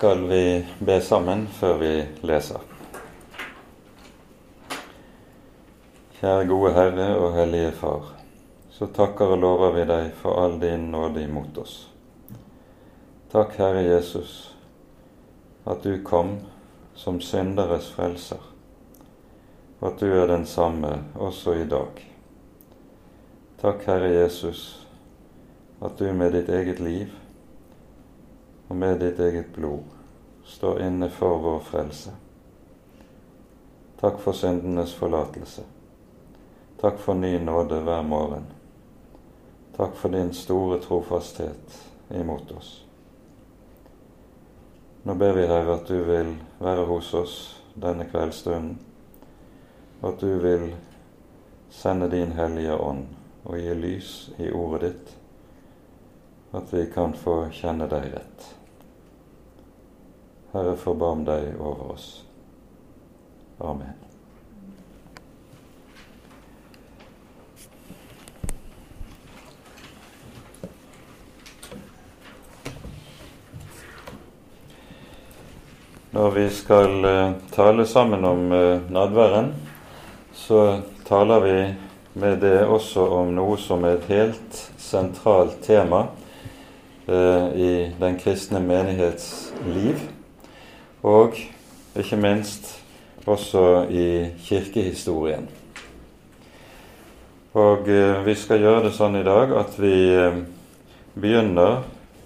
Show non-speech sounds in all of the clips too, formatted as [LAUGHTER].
skal vi be sammen før vi leser. Kjære gode Herre og Hellige Far. Så takker og lover vi deg for all din nåde imot oss. Takk, Herre Jesus, at du kom som synderes frelser, og at du er den samme også i dag. Takk, Herre Jesus, at du med ditt eget liv og med ditt eget blod stå inne for vår frelse. Takk for syndenes forlatelse. Takk for ny nåde hver morgen. Takk for din store trofasthet imot oss. Nå ber vi, deg at du vil være hos oss denne kveldsstunden, og at du vil sende din Hellige Ånd og gi lys i ordet ditt, at vi kan få kjenne deg rett. Herre, forbarm deg over oss. Amen. Når vi skal uh, tale sammen om uh, nadværen, så taler vi med det også om noe som er et helt sentralt tema eh, i den kristne menighets liv og ikke minst også i kirkehistorien. Og eh, vi skal gjøre det sånn i dag at vi eh, begynner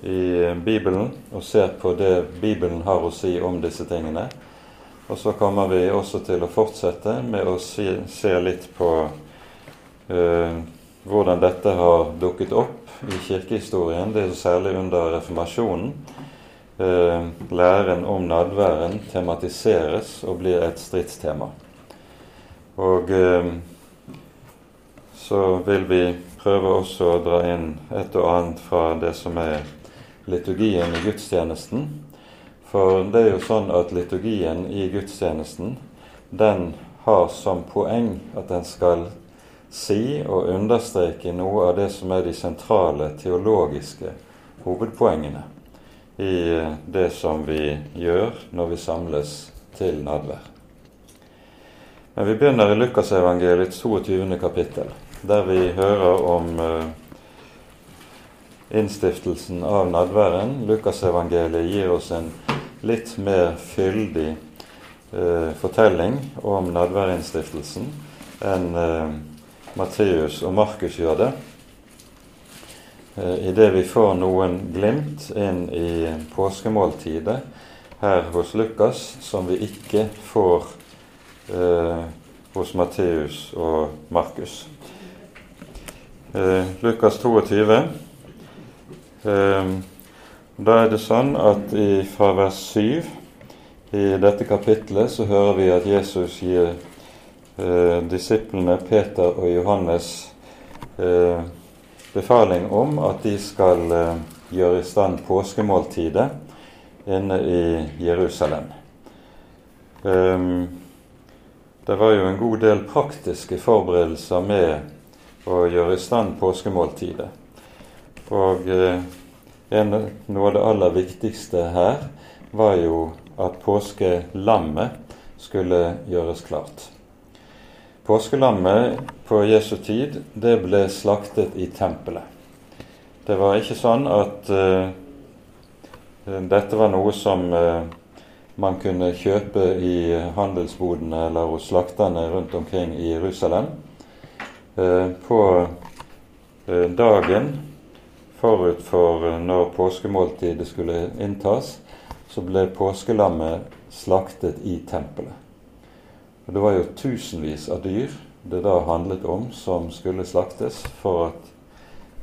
i eh, Bibelen og ser på det Bibelen har å si om disse tingene. Og så kommer vi også til å fortsette med å si, se litt på uh, hvordan dette har dukket opp i kirkehistorien. Det er særlig under reformasjonen læren om nadværen tematiseres og blir et stridstema. Og eh, så vil vi prøve også å dra inn et og annet fra det som er liturgien i gudstjenesten. For det er jo sånn at liturgien i gudstjenesten, den har som poeng at den skal si og understreke noe av det som er de sentrale teologiske hovedpoengene i det som vi gjør når vi samles til nadvær. Men vi begynner i Lukasevangeliets 22. kapittel, der vi hører om uh, innstiftelsen av nadværen. Lukasevangeliet gir oss en litt mer fyldig eh, fortelling om nadværinnstiftelsen enn eh, Matteus og Markus gjør det. Eh, idet vi får noen glimt inn i påskemåltidet her hos Lukas som vi ikke får eh, hos Matteus og Markus. Eh, Lukas 22. Eh, da er det sånn at i, fra vers 7 i dette kapitlet så hører vi at Jesus gir eh, disiplene Peter og Johannes eh, befaling om at de skal uh, gjøre i stand påskemåltidet inne i Jerusalem. Um, det var jo en god del praktiske forberedelser med å gjøre i stand påskemåltidet. Og en, noe av det aller viktigste her var jo at påskelammet skulle gjøres klart. Påskelammet på Jesu tid det ble slaktet i tempelet. Det var ikke sånn at uh, dette var noe som uh, man kunne kjøpe i handelsbodene eller hos slakterne rundt omkring i Jerusalem. Uh, på dagen forut for når påskemåltidet skulle inntas, så ble påskelammet slaktet i tempelet. Og Det var jo tusenvis av dyr det da handlet om som skulle slaktes for at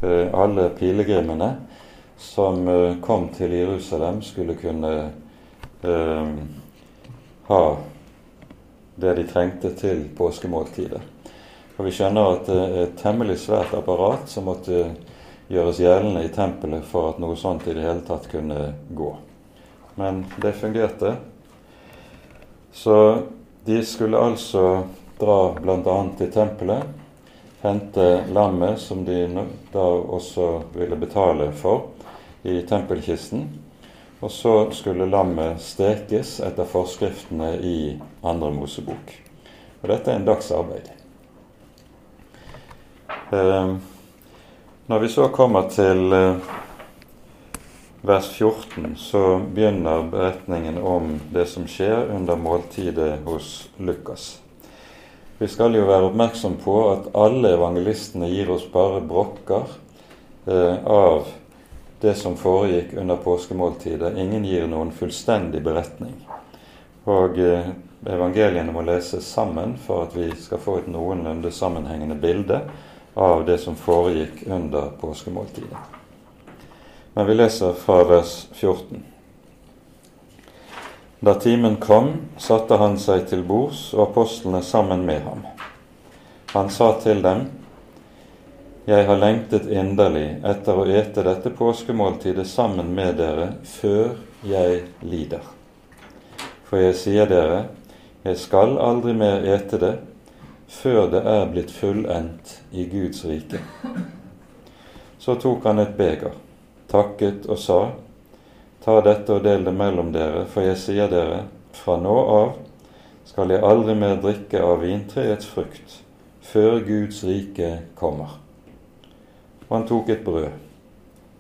uh, alle pilegrimene som uh, kom til Jerusalem, skulle kunne uh, ha det de trengte til påskemåltidet. Og vi skjønner at det er et temmelig svært apparat som måtte gjøres gjeldende i tempelet for at noe sånt i det hele tatt kunne gå. Men det fungerte. Så de skulle altså dra bl.a. til tempelet, hente lammet som de da også ville betale for i tempelkisten. og så skulle lammet stekes etter forskriftene i Andre Mosebok. Og dette er en dags arbeid. Eh, når vi så kommer til eh, vers 14, så begynner beretningen om det som skjer under måltidet hos Lukas. Vi skal jo være oppmerksom på at alle evangelistene gir oss bare brokker eh, av det som foregikk under påskemåltidet. Ingen gir noen fullstendig beretning. Og eh, evangeliene må leses sammen for at vi skal få et noenlunde sammenhengende bilde av det som foregikk under påskemåltidet. Men vi leser fra vers 14. Da timen kom, satte han seg til bords og apostlene sammen med ham. Han sa til dem:" Jeg har lengtet inderlig etter å ete dette påskemåltidet sammen med dere før jeg lider. For jeg sier dere, jeg skal aldri mer ete det før det er blitt fullendt i Guds rike. Så tok han et beger, takket og sa, Ta dette og del det mellom dere, for jeg sier dere, fra nå av skal jeg aldri mer drikke av vintreets frukt før Guds rike kommer. Og han tok et brød,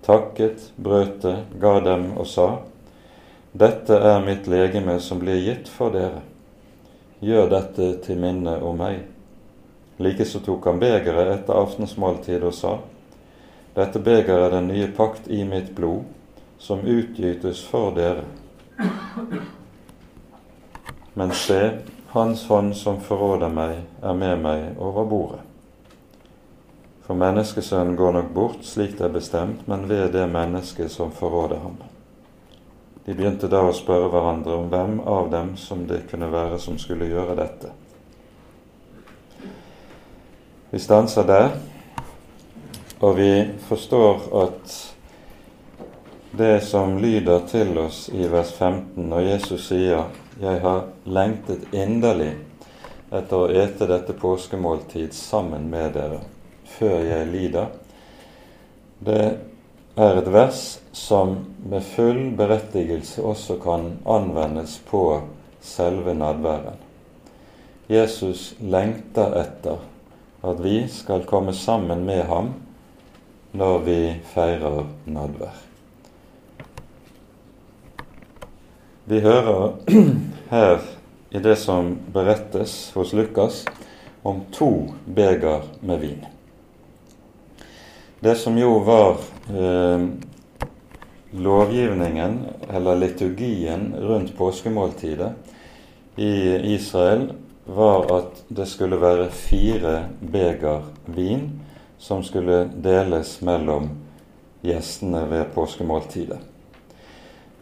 takket, brøt det, ga dem og sa:" Dette er mitt legeme som blir gitt for dere. Gjør dette til minne om meg. Likeså tok han begeret etter aftensmåltid og sa:" Dette begeret er den nye pakt i mitt blod, som utgytes for dere. Men se, Hans hånd som forråder meg, er med meg over bordet. For menneskesønnen går nok bort slik det er bestemt, men ved det mennesket som forråder ham. De begynte da å spørre hverandre om hvem av dem som det kunne være som skulle gjøre dette. Vi stanser der, og vi forstår at det som lyder til oss i vers 15, når Jesus sier 'Jeg har lengtet inderlig etter å ete dette påskemåltid sammen med dere', før jeg lider, det er et vers som med full berettigelse også kan anvendes på selve nadværen. Jesus lengter etter at vi skal komme sammen med ham når vi feirer nadvær. Vi hører [CLEARS THROAT] her i det som berettes hos Lukas, om to beger med vin. Det som jo var eh, lovgivningen, eller liturgien, rundt påskemåltidet i Israel, var at det skulle være fire beger vin som skulle deles mellom gjestene ved påskemåltidet.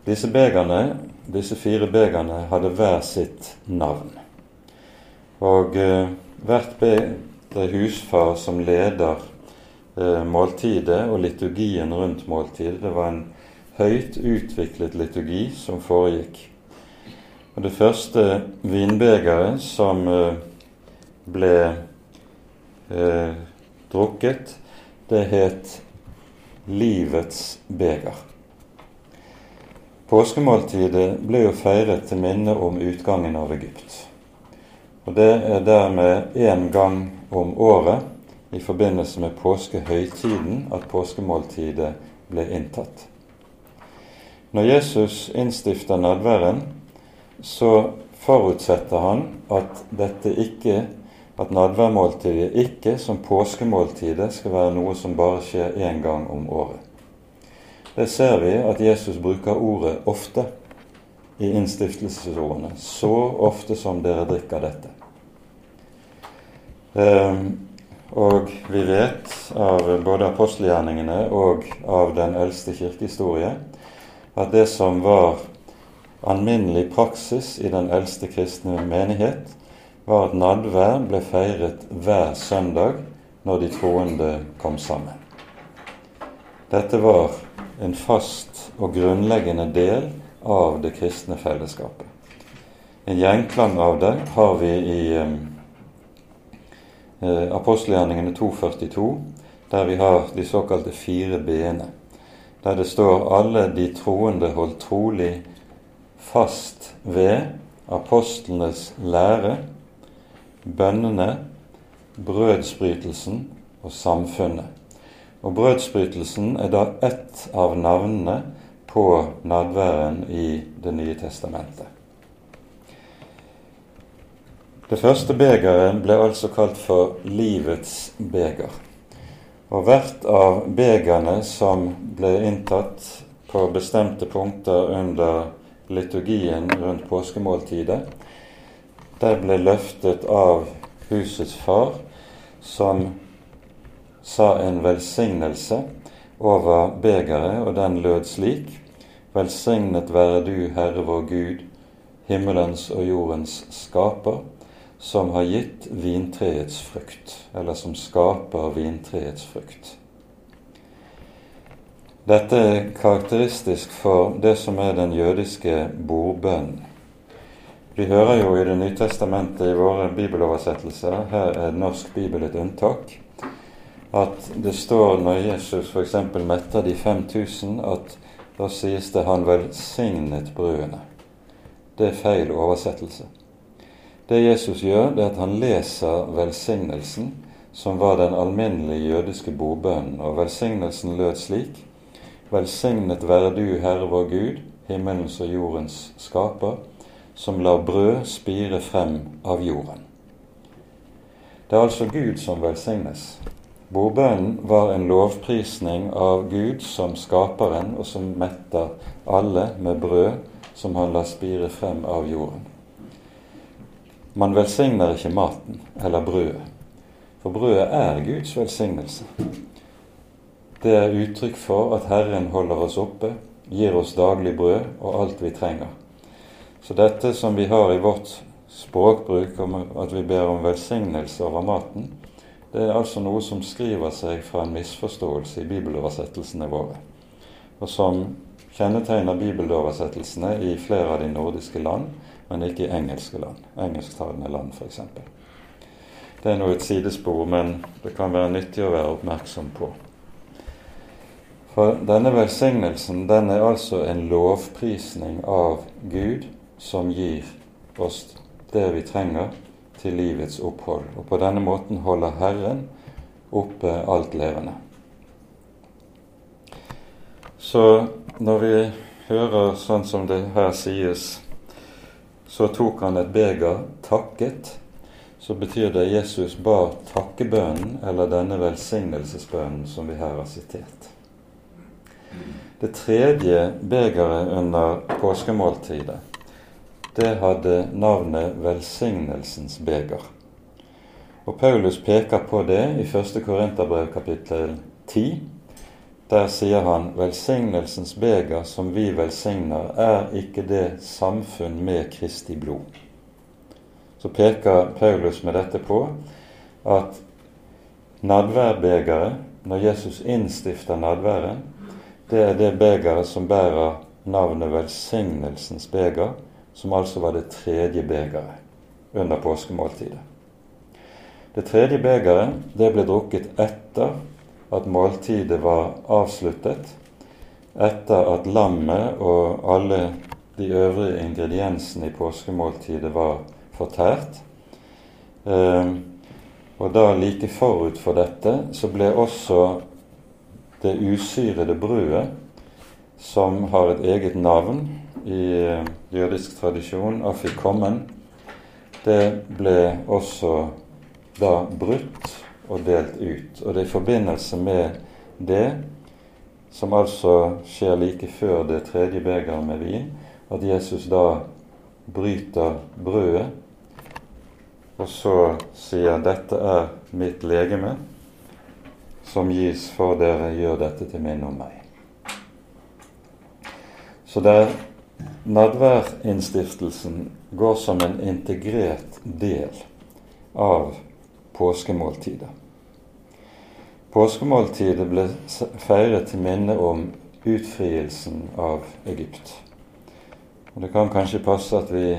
Disse begerne, disse fire begerne hadde hver sitt navn. Og eh, hvert beger husfar som leder Eh, måltidet og liturgien rundt måltidet. Det var en høyt utviklet liturgi som foregikk. Og Det første vinbegeret som eh, ble eh, drukket, det het livets beger. Påskemåltidet ble jo feiret til minne om utgangen av Egypt. Og Det er dermed én gang om året i forbindelse med påskehøytiden at påskemåltidet ble inntatt. Når Jesus innstifter nadværen, så forutsetter han at dette ikke at nadværmåltidet ikke som påskemåltidet skal være noe som bare skjer én gang om året. Det ser vi at Jesus bruker ordet ofte i innstiftelsesordene. Så ofte som dere drikker dette. Um, og vi vet av både apostelgjerningene og av den eldste kirkehistorie at det som var alminnelig praksis i den eldste kristne menighet, var at nadvær ble feiret hver søndag når de troende kom sammen. Dette var en fast og grunnleggende del av det kristne fellesskapet. En gjenklang av det har vi i eh, apostelgjerningene 2.42, der vi har de såkalte fire b-ene. der det står 'alle de troende holdt trolig fast ved apostlenes lære, bønnene, brødsbrytelsen og samfunnet'. Og brødsbrytelsen er da ett av navnene på nadværen i Det nye testamentet. Det første begeret ble altså kalt for livets beger. Og hvert av begerne som ble inntatt på bestemte punkter under liturgien rundt påskemåltidet, der ble løftet av husets far, som sa en velsignelse over begeret, og den lød slik Velsignet være du, Herre vår Gud, himmelens og jordens skaper som har gitt vintreets frukt, eller som skaper vintreets frukt. Dette er karakteristisk for det som er den jødiske bordbønnen. Vi hører jo i Det nye testamentet i våre bibeloversettelser, her er norsk bibel et unntak, at det står når Jesus f.eks. metter de 5000, at da sies det 'han velsignet brødene'. Det er feil oversettelse. Det Jesus gjør, det er at han leser velsignelsen, som var den alminnelige jødiske bordbønnen. Og velsignelsen lød slik.: Velsignet være du, Herre vår Gud, himmelens og jordens skaper, som lar brød spire frem av jorden. Det er altså Gud som velsignes. Bordbønnen var en lovprisning av Gud som skaperen, og som metter alle med brød som han lar spire frem av jorden. Man velsigner ikke maten eller brødet, for brødet er Guds velsignelse. Det er uttrykk for at Herren holder oss oppe, gir oss daglig brød og alt vi trenger. Så dette som vi har i vårt språkbruk om at vi ber om velsignelse over maten, det er altså noe som skriver seg fra en misforståelse i bibeloversettelsene våre, og som kjennetegner bibeloversettelsene i flere av de nordiske land, men ikke i engelske land. Engelsktalende land, f.eks. Det er nå et sidespor, men det kan være nyttig å være oppmerksom på. For denne velsignelsen den er altså en lovprisning av Gud som gir oss det vi trenger til livets opphold. Og på denne måten holder Herren oppe alt levende. Så når vi hører sånn som det her sies så tok han et beger, takket, så betyr det Jesus ba takkebønnen, eller denne velsignelsesbønnen som vi her har sitert. Det tredje begeret under påskemåltidet, det hadde navnet velsignelsens beger. Og Paulus peker på det i 1. Korinterbrev kapittel 10, der sier han velsignelsens beger som vi velsigner, er ikke det samfunn med Kristi blod. Så peker Paulus med dette på at nadværbegeret, når Jesus innstifter nadværen, det er det begeret som bærer navnet velsignelsens beger, som altså var det tredje begeret under påskemåltidet. Det tredje begeret det ble drukket etter at måltidet var avsluttet etter at lammet og alle de øvrige ingrediensene i påskemåltidet var fortært. Eh, og da like forut for dette så ble også det usyrede brødet, som har et eget navn i eh, jødisk tradisjon, afikommen, det ble også da brutt og delt ut. Og det er i forbindelse med det, som altså skjer like før det tredje begeret med vin, at Jesus da bryter brødet, og så sier 'Dette er mitt legeme', som gis for dere, gjør dette til minne om meg. Så der nadværinnstiftelsen går som en integrert del av påskemåltidet. Påskemåltidet ble feiret til minne om utfrielsen av Egypt. Og Det kan kanskje passe at vi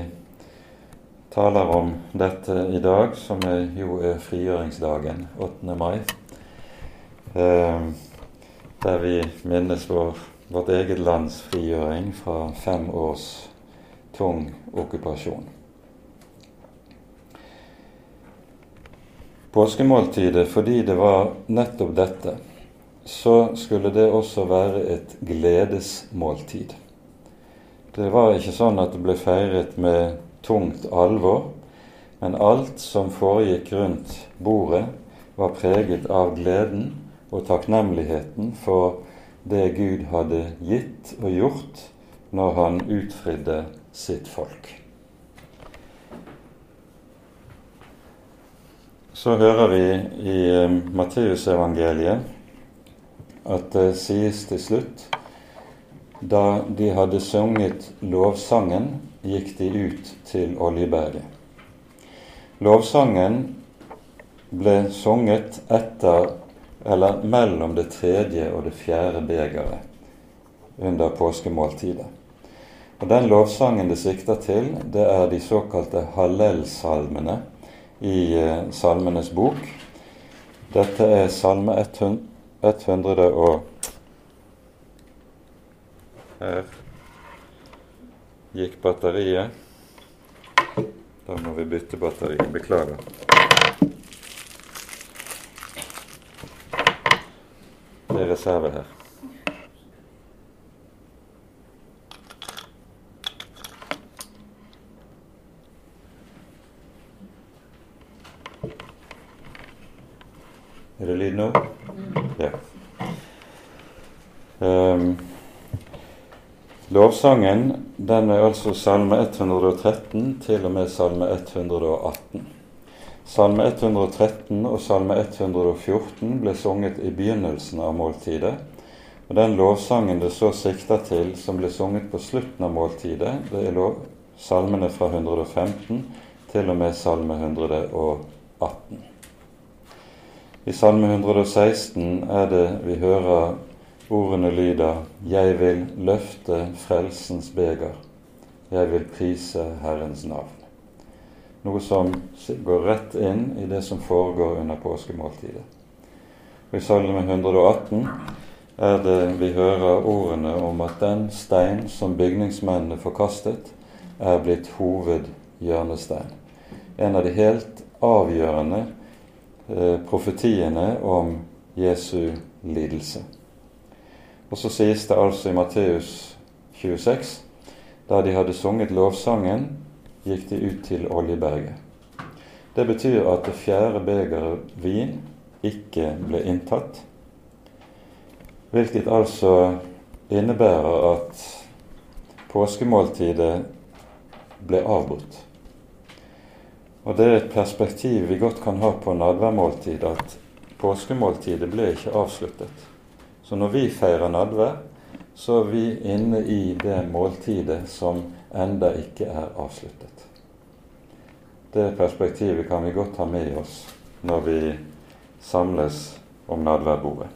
taler om dette i dag, som jo er frigjøringsdagen, 8. mai. Eh, der vi minnes vår, vårt eget lands frigjøring fra fem års tung okkupasjon. Påskemåltidet, fordi det var nettopp dette, så skulle det også være et gledesmåltid. Det var ikke sånn at det ble feiret med tungt alvor, men alt som foregikk rundt bordet, var preget av gleden og takknemligheten for det Gud hadde gitt og gjort når han utfridde sitt folk. Så hører vi i eh, Matteusevangeliet at det sies til slutt da de hadde sunget lovsangen, gikk de ut til Oljeberget. Lovsangen ble sunget etter eller mellom det tredje og det fjerde begeret under påskemåltidet. Og Den lovsangen det sikter til, det er de såkalte Hallel-salmene i eh, Salmenes bok. Dette er salme 100 og her gikk batteriet. Da må vi bytte batteri. Beklager. Er reserve her. Er det lyd nå? Ja. Um, Lovsangen den er altså salme 113 til og med salme 118. Salme 113 og salme 114 ble sunget i begynnelsen av måltidet. Og Den lovsangen det så sikter til, som ble sunget på slutten av måltidet, det er lov, salmene fra 115 til og med salme 118. I salme 116 er det vi hører Ordene lyder 'Jeg vil løfte frelsens beger'. Jeg vil prise Herrens navn. Noe som går rett inn i det som foregår under påskemåltidet. Og I Salme 118 er det vi hører ordene om at den stein som bygningsmennene forkastet, er blitt hovedhjørnestein. En av de helt avgjørende eh, profetiene om Jesu lidelse. Og så sies det altså i Matteus 26 da de hadde sunget lovsangen, gikk de ut til Oljeberget. Det betyr at det fjerde begeret vin ikke ble inntatt, hvilket altså innebærer at påskemåltidet ble avbrutt. Og det er et perspektiv vi godt kan ha på nadværmåltid, at påskemåltidet ble ikke avsluttet. Så når vi feirer nadvær, så er vi inne i det måltidet som enda ikke er avsluttet. Det perspektivet kan vi godt ha med oss når vi samles om nadværbordet.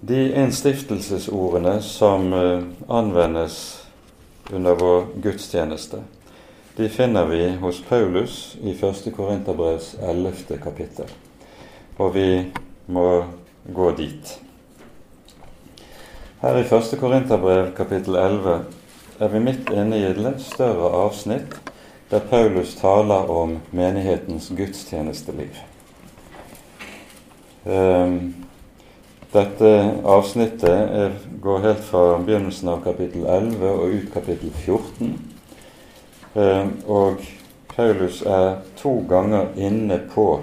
De innstiftelsesordene som eh, anvendes under vår gudstjeneste, de finner vi hos Paulus i 1. Korinterbrevs 11. kapittel. Og vi må gå dit. Her i 1. Korinterbrev kapittel 11 er vi midt inne i et større avsnitt der Paulus taler om menighetens gudstjenesteliv. Ehm, dette avsnittet går helt fra begynnelsen av kapittel 11 og ut kapittel 14. Ehm, og Paulus er to ganger inne på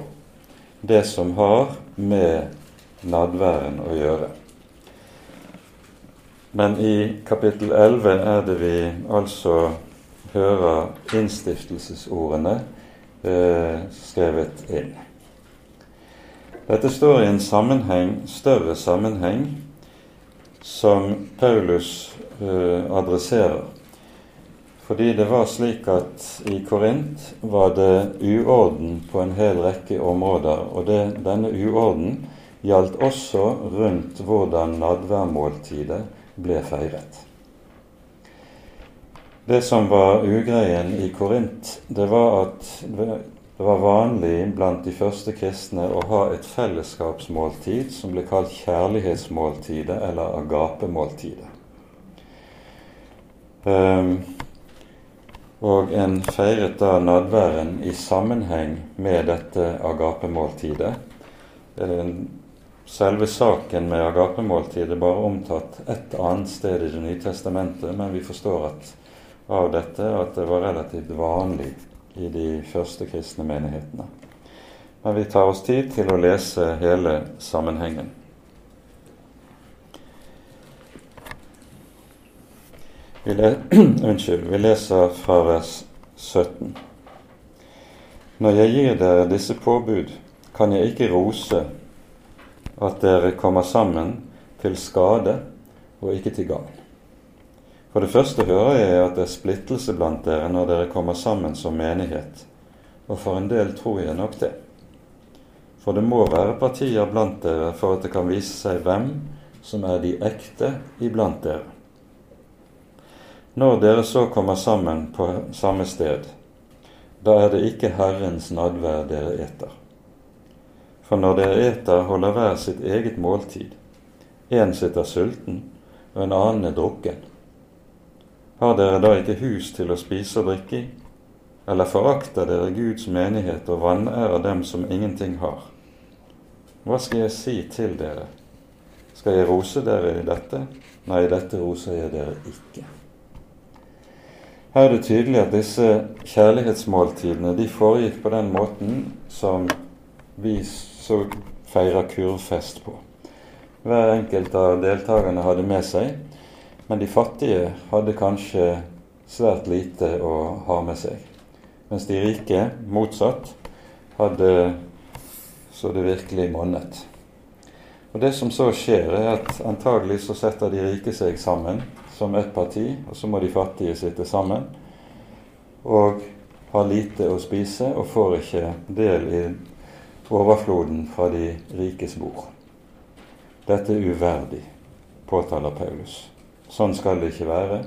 det som har med nadværen å gjøre. Men i kapittel 11 er det vi altså hører innstiftelsesordene eh, skrevet inn. Dette står i en sammenheng, større sammenheng som Paulus eh, adresserer. Fordi det var slik at i Korint var det uorden på en hel rekke områder. Og det, denne uorden gjaldt også rundt hvordan nadværmåltidet ble feiret. Det som var ugreien i Korint, det var at Det var vanlig blant de første kristne å ha et fellesskapsmåltid som ble kalt kjærlighetsmåltidet eller agapemåltidet. Um, og en feiret da nadværen i sammenheng med dette agapemåltidet. Selve saken med agapemåltidet er bare omtatt et annet sted i Det nye testamentet, men vi forstår at, av dette at det var relativt vanlig i de første kristne menighetene. Men vi tar oss tid til å lese hele sammenhengen. Vi, le [CLEARS THROAT] Unnskyld, vi leser fra vers 17. Når jeg gir dere disse påbud, kan jeg ikke rose at dere kommer sammen til skade og ikke til gagn. For det første hører jeg at det er splittelse blant dere når dere kommer sammen som menighet, og for en del tror jeg nok det. For det må være partier blant dere for at det kan vise seg hvem som er de ekte iblant dere. Når dere så kommer sammen på samme sted, da er det ikke Herrens nadvær dere eter. For når dere eter, holder hver sitt eget måltid. Én sitter sulten, og en annen er drukken. Har dere da ikke hus til å spise og drikke i? Eller forakter dere Guds menighet og vanærer dem som ingenting har? Hva skal jeg si til dere? Skal jeg rose dere i dette? Nei, dette roser jeg dere ikke. Her er det tydelig at disse kjærlighetsmåltidene de foregikk på den måten som vi så feirer kurvfest på. Hver enkelt av deltakerne hadde med seg, men de fattige hadde kanskje svært lite å ha med seg. Mens de rike, motsatt, hadde så det virkelig monnet. Og Det som så skjer, er at antagelig så setter de rike seg sammen som ett parti, og så må de fattige sitte sammen og ha lite å spise og får ikke del i overfloden fra de rikes bord. Dette er uverdig, påtaler Paulus. Sånn skal det ikke være.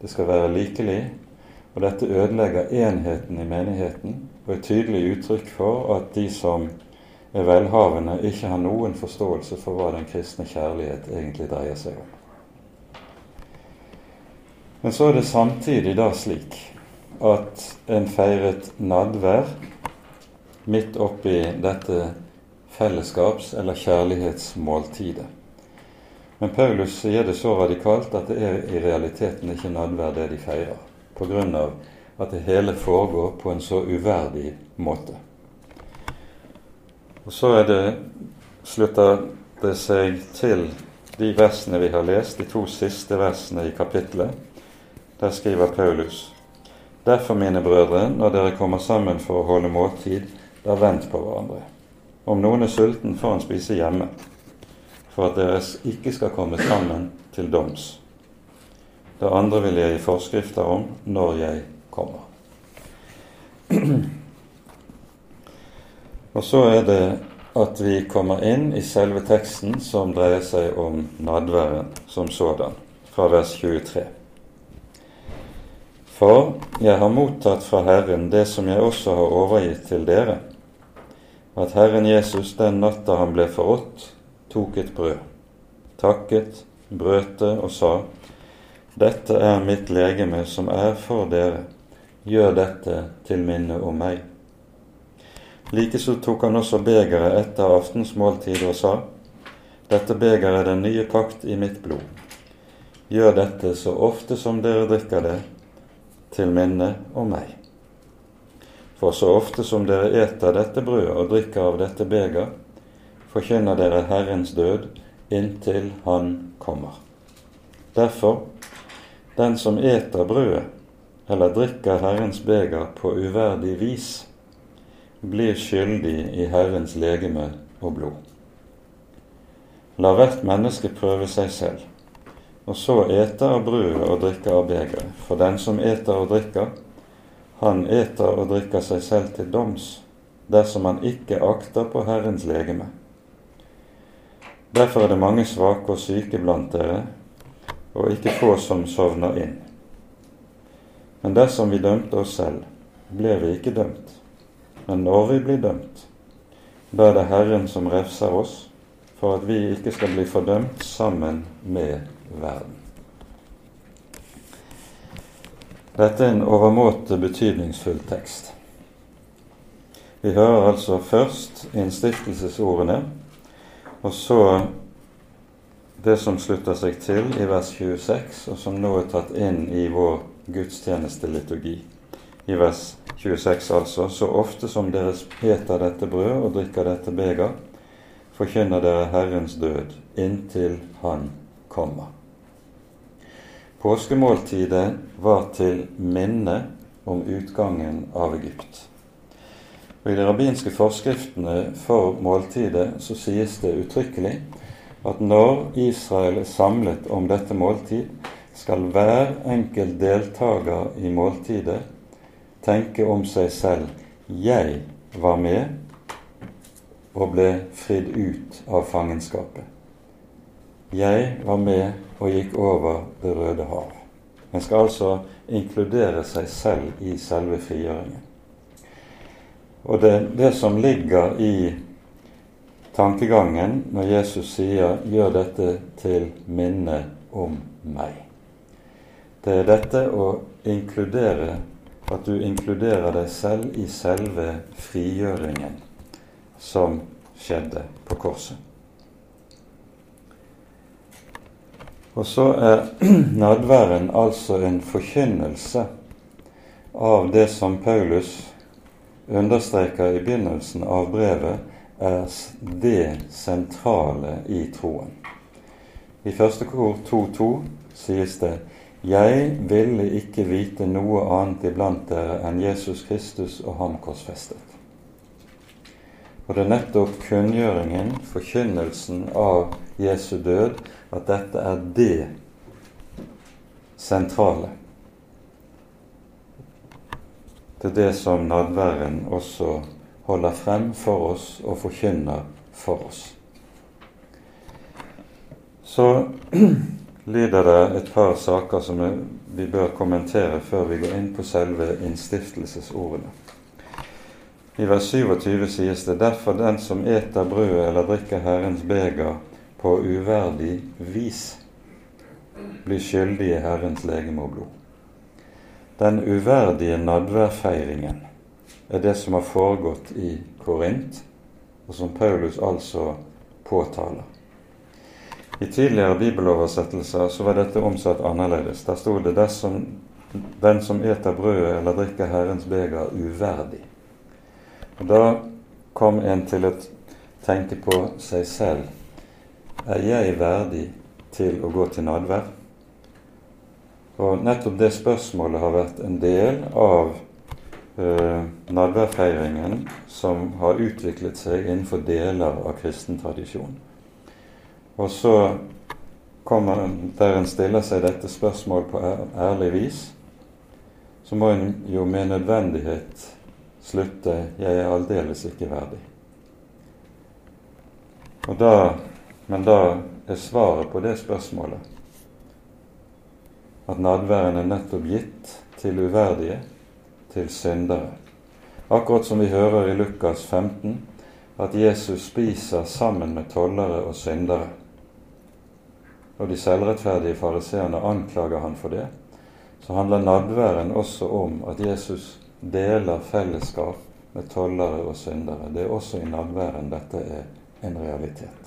Det skal være likelig, og dette ødelegger enheten i menigheten og et tydelig uttrykk for at de som er velhavende, ikke har noen forståelse for hva den kristne kjærlighet egentlig dreier seg om. Men så er det samtidig da slik at en feiret nadvær midt oppi dette fellesskaps- eller kjærlighetsmåltidet. Men Paulus sier det så radikalt at det er i realiteten ikke nadvær det de feirer, av at det hele foregår på en så uverdig måte. Og så det, slutter det seg til de versene vi har lest, de to siste versene i kapittelet, der skriver Paulus.: Derfor, mine brødre, når dere kommer sammen for å holde måltid, da vent på hverandre. Om noen er sulten, får han spise hjemme, for at dere ikke skal komme sammen til doms. Det andre vil jeg gi forskrifter om når jeg kommer. [CLEARS THROAT] Og så er det at vi kommer inn i selve teksten som dreier seg om nadværen som sådan, fra vers 23. For jeg har mottatt fra Herren det som jeg også har overgitt til dere, at Herren Jesus den natta han ble forrådt, tok et brød, takket, brøt det og sa:" Dette er mitt legeme som er for dere. Gjør dette til minne om meg. Likeså tok han også begeret etter aftensmåltidet og sa:" Dette begeret er den nye pakt i mitt blod. Gjør dette så ofte som dere drikker det, til minne om meg. For så ofte som dere eter dette brødet og drikker av dette beger, forkynner dere Herrens død inntil Han kommer. Derfor, den som eter brødet eller drikker Herrens beger på uverdig vis, blir skyldig i Herrens legeme og blod. La hvert menneske prøve seg selv og så eter av brødet og drikker av begeret. For den som eter og drikker, han eter og drikker seg selv til doms, dersom han ikke akter på Herrens legeme. Derfor er det mange svake og syke blant dere, og ikke få som sovner inn. Men dersom vi dømte oss selv, ble vi ikke dømt. Men når vi blir dømt, da er det Herren som refser oss for at vi ikke skal bli fordømt sammen med verden. Dette er en overmåte betydningsfull tekst. Vi hører altså først innstiftelsesordene, og så det som slutter seg til i vers 26, og som nå er tatt inn i vår gudstjenesteliturgi. I vers 26 altså. Så ofte som dere spiser dette brød og drikker dette beger, forkynner dere Herrens død inntil Han kommer. Påskemåltidet var til minne om utgangen av Egypt. Og I de rabbinske forskriftene for måltidet så sies det uttrykkelig at når Israel er samlet om dette måltid, skal hver enkelt deltaker i måltidet tenke om seg selv 'Jeg var med og ble fridd ut av fangenskapet'. Jeg var med og gikk over Det røde hav. En skal altså inkludere seg selv i selve frigjøringen. Og det, det som ligger i tankegangen når Jesus sier 'gjør dette til minne om meg'. Det er dette å inkludere at du inkluderer deg selv i selve frigjøringen som skjedde på korset. Og så er [CLEARS THROAT] nadværen altså en forkynnelse av det som Paulus understreker i begynnelsen av brevet er det sentrale i troen. I første kor 2.2 sies det jeg ville ikke vite noe annet iblant dere enn Jesus Kristus og ham korsfestet. Og det er nettopp kunngjøringen, forkynnelsen av Jesu død, at dette er det sentrale. Det er det som nadværen også holder frem for oss og forkynner for oss. Så [CLEARS THROAT] lyder det et par saker som vi bør kommentere før vi går inn på selve innstiftelsesordene. I vers 27 sies det derfor den som eter brødet eller drikker Herrens beger på uverdig vis, blir skyldig i Herrens legeme og blod. Den uverdige nadværfeiringen er det som har foregått i Korint, og som Paulus altså påtaler. I tidligere bibeloversettelser så var dette omsatt annerledes. Der sto det dersom den som eter brødet eller drikker Herrens beger uverdig. Og Da kom en til å tenke på seg selv. Er jeg verdig til å gå til nadvær? Og nettopp det spørsmålet har vært en del av eh, nadværfeiringen som har utviklet seg innenfor deler av kristen tradisjon. Og så kommer der en stiller seg dette spørsmålet på ærlig vis, så må en jo med nødvendighet slutte 'jeg er aldeles ikke verdig'. Og da, men da er svaret på det spørsmålet at nadværen er nettopp gitt til uverdige til syndere. Akkurat som vi hører i Lukas 15 at Jesus spiser sammen med tollere og syndere. Og de selvrettferdige fariseerne anklager han for det. Så handler nadværen også om at Jesus deler fellesskap med tollere og syndere. Det er også i nadværen dette er en realitet.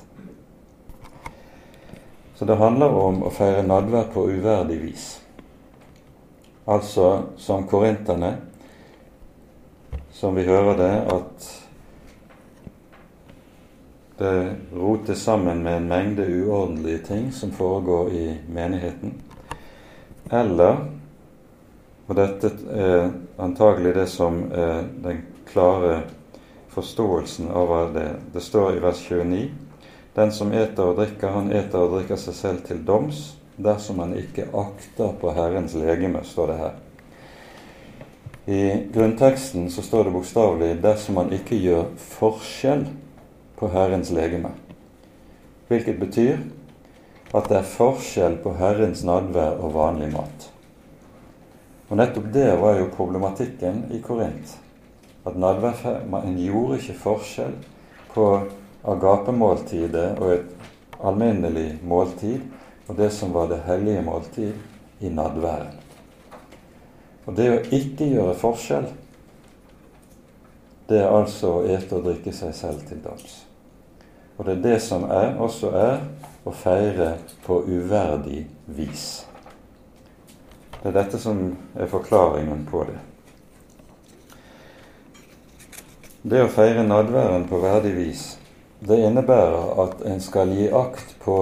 Det handler om å feire nadvær på uverdig vis. Altså som korinterne som vi hører det, at det rotes sammen med en mengde uordentlige ting som foregår i menigheten. Eller, og dette er antagelig det som er den klare forståelsen av hva det Det står i vers 29 Den som eter og drikker, han eter og drikker seg selv til doms dersom han ikke akter på Herrens legeme, står det her. I grunnteksten så står det bokstavelig 'dersom man ikke gjør forskjell på Herrens legeme'. Hvilket betyr at det er forskjell på Herrens nadvær og vanlig mat. Og Nettopp det var jo problematikken i Korint. at man gjorde ikke forskjell på agapemåltidet og et alminnelig måltid og det som var det hellige måltid i nadværen. Og det å ikke gjøre forskjell, det er altså å ete og drikke seg selv til doms. Og det er det som er, også er å feire på uverdig vis. Det er dette som er forklaringen på det. Det å feire nadværen på verdig vis, det innebærer at en skal gi akt på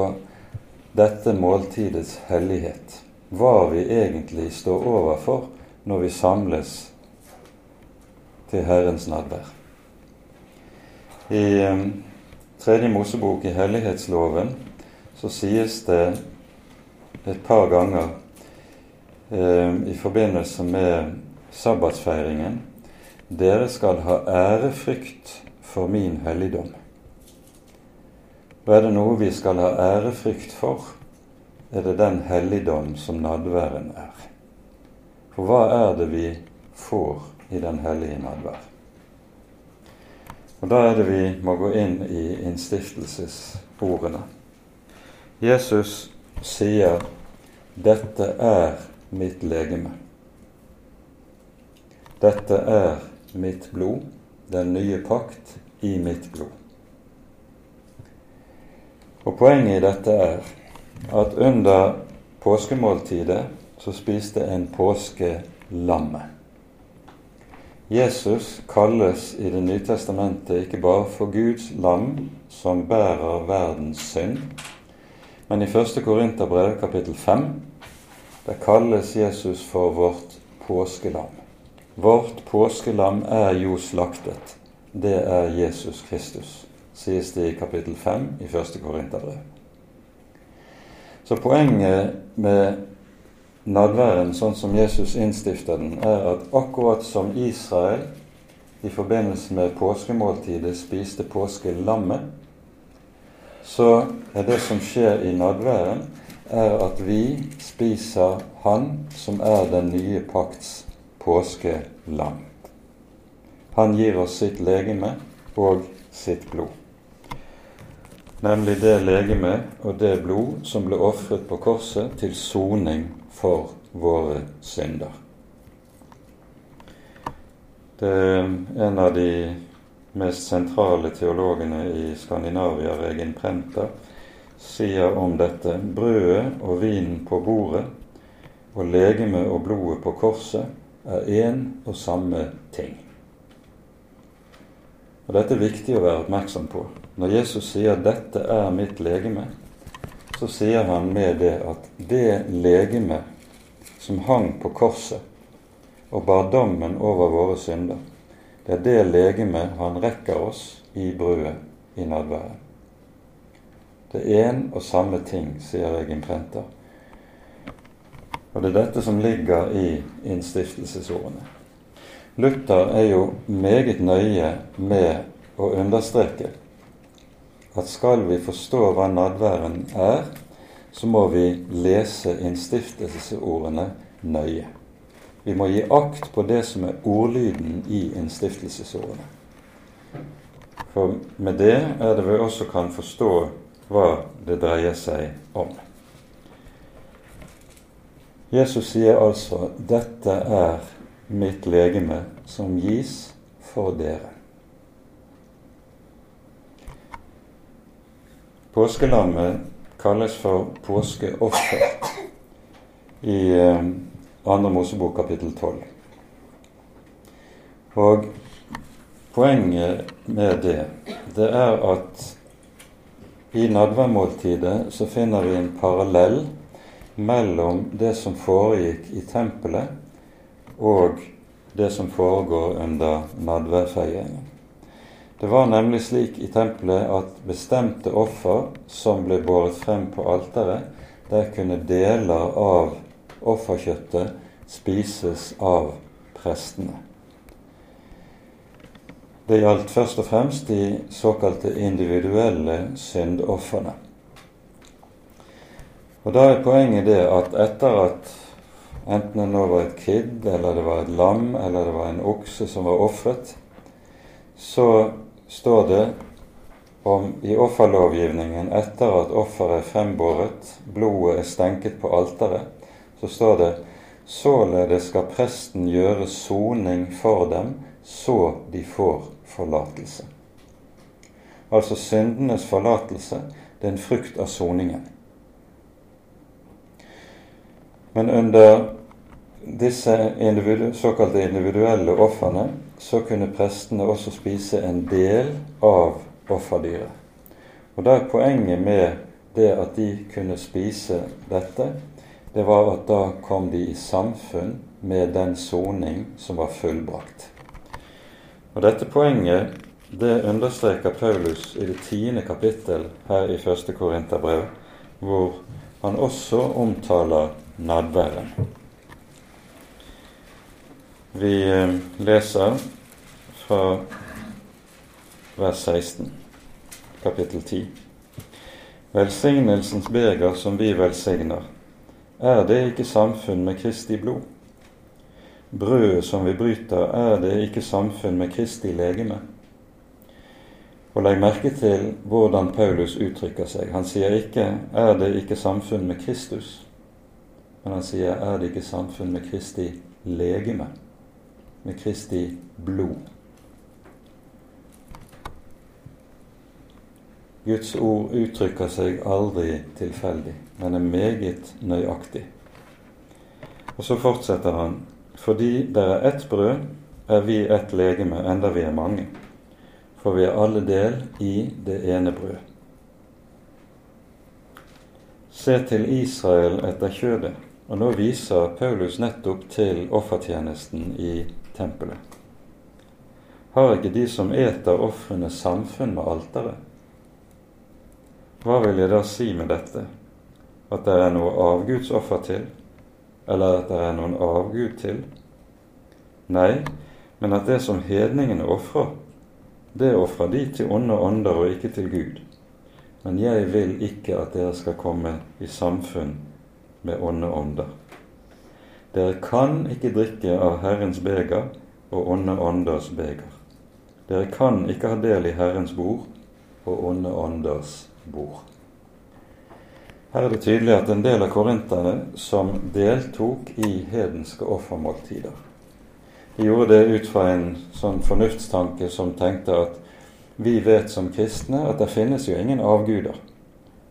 dette måltidets hellighet. Hva vi egentlig står overfor når vi samles til Herrens nadvær. I um, tredje Mosebok i Hellighetsloven så sies det et par ganger eh, i forbindelse med sabbatsfeiringen dere skal ha ærefrykt for min helligdom. Og er det noe vi skal ha ærefrykt for, er det den helligdom som nadværen er. For hva er det vi får i den hellige nadvær? Og Da er det vi må gå inn i innstiftelsesordene. Jesus sier 'Dette er mitt legeme'. Dette er mitt blod, den nye pakt i mitt blod. Og Poenget i dette er at under påskemåltidet så spiste en påskelammet. Jesus kalles i Det nye testamentet ikke bare for Guds lam som bærer verdens synd, men i 1. Korinterbrev kapittel 5 der kalles Jesus for vårt påskelam. Vårt påskelam er jo slaktet. Det er Jesus Kristus, sies det i kapittel 5 i 1. Korinterbrev. Så poenget med nadværen sånn som Jesus innstifter den, er at akkurat som Israel i forbindelse med påskemåltidet spiste påskelammet, så er det som skjer i nadværen, er at vi spiser Han som er den nye pakts påskelam. Han gir oss sitt legeme og sitt blod. Nemlig det legeme og det blod som ble ofret på korset til soning for våre synder. Det er en av de mest sentrale teologene i Skandinavia, Regin Prenter, sier om dette brødet og vinen på bordet og legemet og blodet på korset er én og samme ting. Og Dette er viktig å være oppmerksom på. Når Jesus sier 'dette er mitt legeme', så sier han med det at det legeme som hang på korset og bar dommen over våre synder, det er det legeme han rekker oss i brødet i nadværet. Det er én og samme ting, sier jeg imprenter. Og det er dette som ligger i innstiftelsesordene. Luther er jo meget nøye med å understreke at skal vi forstå hva nadværen er, så må vi lese innstiftelsesordene nøye. Vi må gi akt på det som er ordlyden i innstiftelsesordene. For med det er det vi også kan forstå hva det dreier seg om. Jesus sier altså 'Dette er mitt legeme som gis for dere'. Påskelammet kalles for påskeoffer i 2. Mosebok kapittel 12. Og poenget med det, det er at i nadværmåltidet så finner vi en parallell mellom det som foregikk i tempelet, og det som foregår under nadværfeiringen. Det var nemlig slik i tempelet at bestemte offer som ble båret frem på alteret, der kunne deler av offerkjøttet spises av prestene. Det gjaldt først og fremst de såkalte individuelle syndofrene. Og Da er poenget det at etter at enten det nå var et kid, eller det var et lam, eller det var en okse som var ofret så står det om i offerlovgivningen etter at offeret er frembåret, blodet er stenket på alteret, så står det således skal presten gjøre soning for dem, så de får forlatelse. Altså syndenes forlatelse, det er en frukt av soningen. Men under disse individu såkalte individuelle ofrene så kunne prestene også spise en del av offerdyret. Og da er poenget med det at de kunne spise dette, det var at da kom de i samfunn med den soning som var fullbrakt. Og Dette poenget det understreker Paulus i det tiende kapittel her i første Korinterbrev, hvor han også omtaler nadværen. Vi eh, leser fra vers 16, kapittel 10. Velsignelsens beger som vi velsigner, er det ikke samfunn med Kristi blod? Brødet som vi bryter, er det ikke samfunn med Kristi legeme? Og legg merke til hvordan Paulus uttrykker seg. Han sier ikke 'er det ikke samfunn med Kristus', men han sier 'er det ikke samfunn med Kristi legeme', med Kristi blod'. Guds ord uttrykker seg aldri tilfeldig, men er meget nøyaktig. Og så fortsetter han fordi det er ett brød, er vi ett legeme, enda vi er mange. For vi er alle del i det ene brød. Se til Israel etter kjødet. Og nå viser Paulus nettopp til offertjenesten i tempelet. Har ikke de som eter ofrene, samfunn med alteret? Hva vil jeg da si med dette? At det er noe avgudsoffer til? Eller at det er noen avgud til? Nei, men at det som hedningene ofrer, det ofrer de til onde ånder og ikke til Gud. Men jeg vil ikke at dere skal komme i samfunn med onde ånder. Dere kan ikke drikke av Herrens beger og onde ånders beger. Dere kan ikke ha del i Herrens bord og onde ånders bord. Her er det tydelig at en del av korinterne som deltok i hedenske offermåltider. De gjorde det ut fra en sånn fornuftstanke som tenkte at vi vet som kristne at det finnes jo ingen avguder.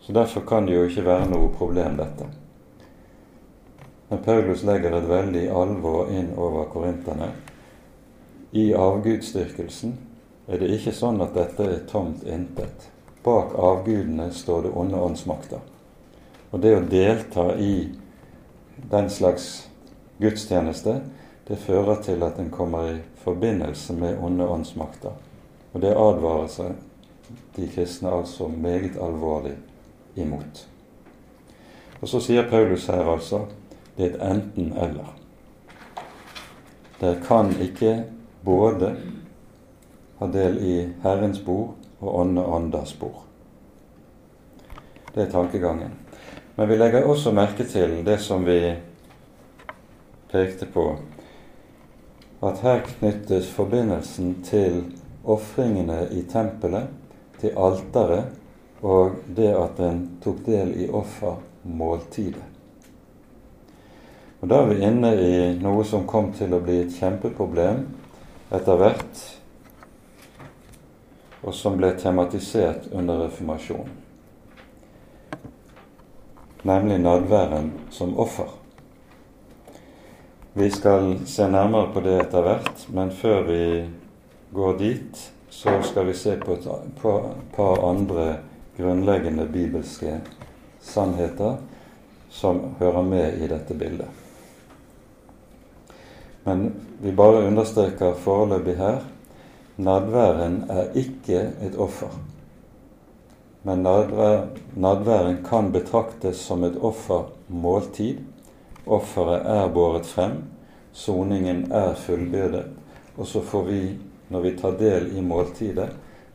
Så derfor kan det jo ikke være noe problem, dette. Men Paulus legger et veldig alvor inn over korinterne. I avgudsdyrkelsen er det ikke sånn at dette er tomt intet. Bak avgudene står det onde åndsmakter. Og det å delta i den slags gudstjeneste, det fører til at en kommer i forbindelse med onde åndsmakter. Og det advarer seg de kristne altså meget alvorlig imot. Og så sier Paulus her altså det er et enten-eller. Dere kan ikke både ha del i Herrens bord og ånde åndas bord. Det er tankegangen. Men vi legger også merke til det som vi pekte på, at her knyttes forbindelsen til ofringene i tempelet, til alteret og det at en tok del i offermåltidet. Og Da er vi inne i noe som kom til å bli et kjempeproblem etter hvert og som ble tematisert under reformasjonen, nemlig nadværen som offer. Vi skal se nærmere på det etter hvert, men før vi går dit, så skal vi se på et par andre grunnleggende bibelske sannheter som hører med i dette bildet. Men vi bare understreker foreløpig her Nadværen er ikke et offer, men nadværen kan betraktes som et offermåltid. Offeret er båret frem, soningen er fullbyrdet, og så får vi, når vi tar del i måltidet,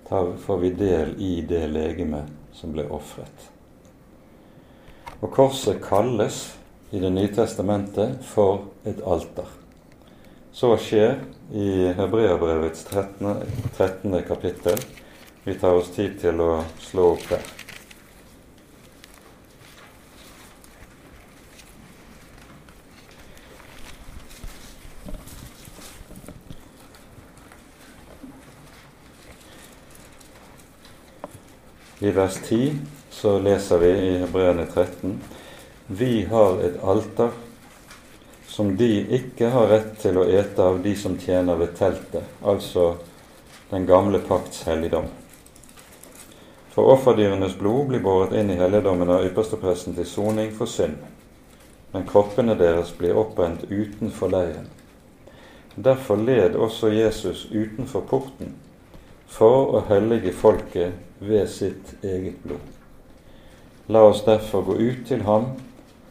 får vi del i det legeme som ble ofret. Og korset kalles i Det nye testamentet for et alter. Så skjer i Hebreabrevets 13. 13. kapittel. Vi tar oss tid til å slå opp der. I vers 10 så leser vi i Hebreane 13.: Vi har et alter som de ikke har rett til å ete av de som tjener ved teltet, altså den gamle pakts helligdom. For offerdyrenes blod blir båret inn i helligdommen av ypperstepresten til soning for synd, men kroppene deres blir oppbrent utenfor leiren. Derfor led også Jesus utenfor porten for å hellige folket ved sitt eget blod. La oss derfor gå ut til ham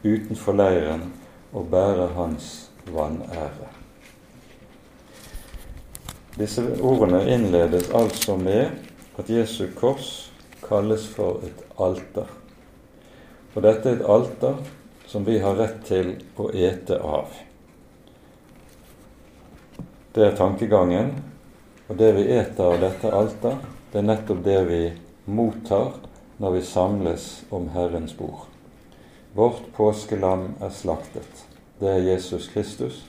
utenfor leiren og bære hans vanære. Disse ordene innledes altså med at Jesu kors kalles for et alter. Og dette er et alter som vi har rett til å ete av. Det er tankegangen og det vi eter av dette alter, det er nettopp det vi mottar når vi samles om Herrens bord. Vårt påskelam er slaktet. Det er Jesus Kristus.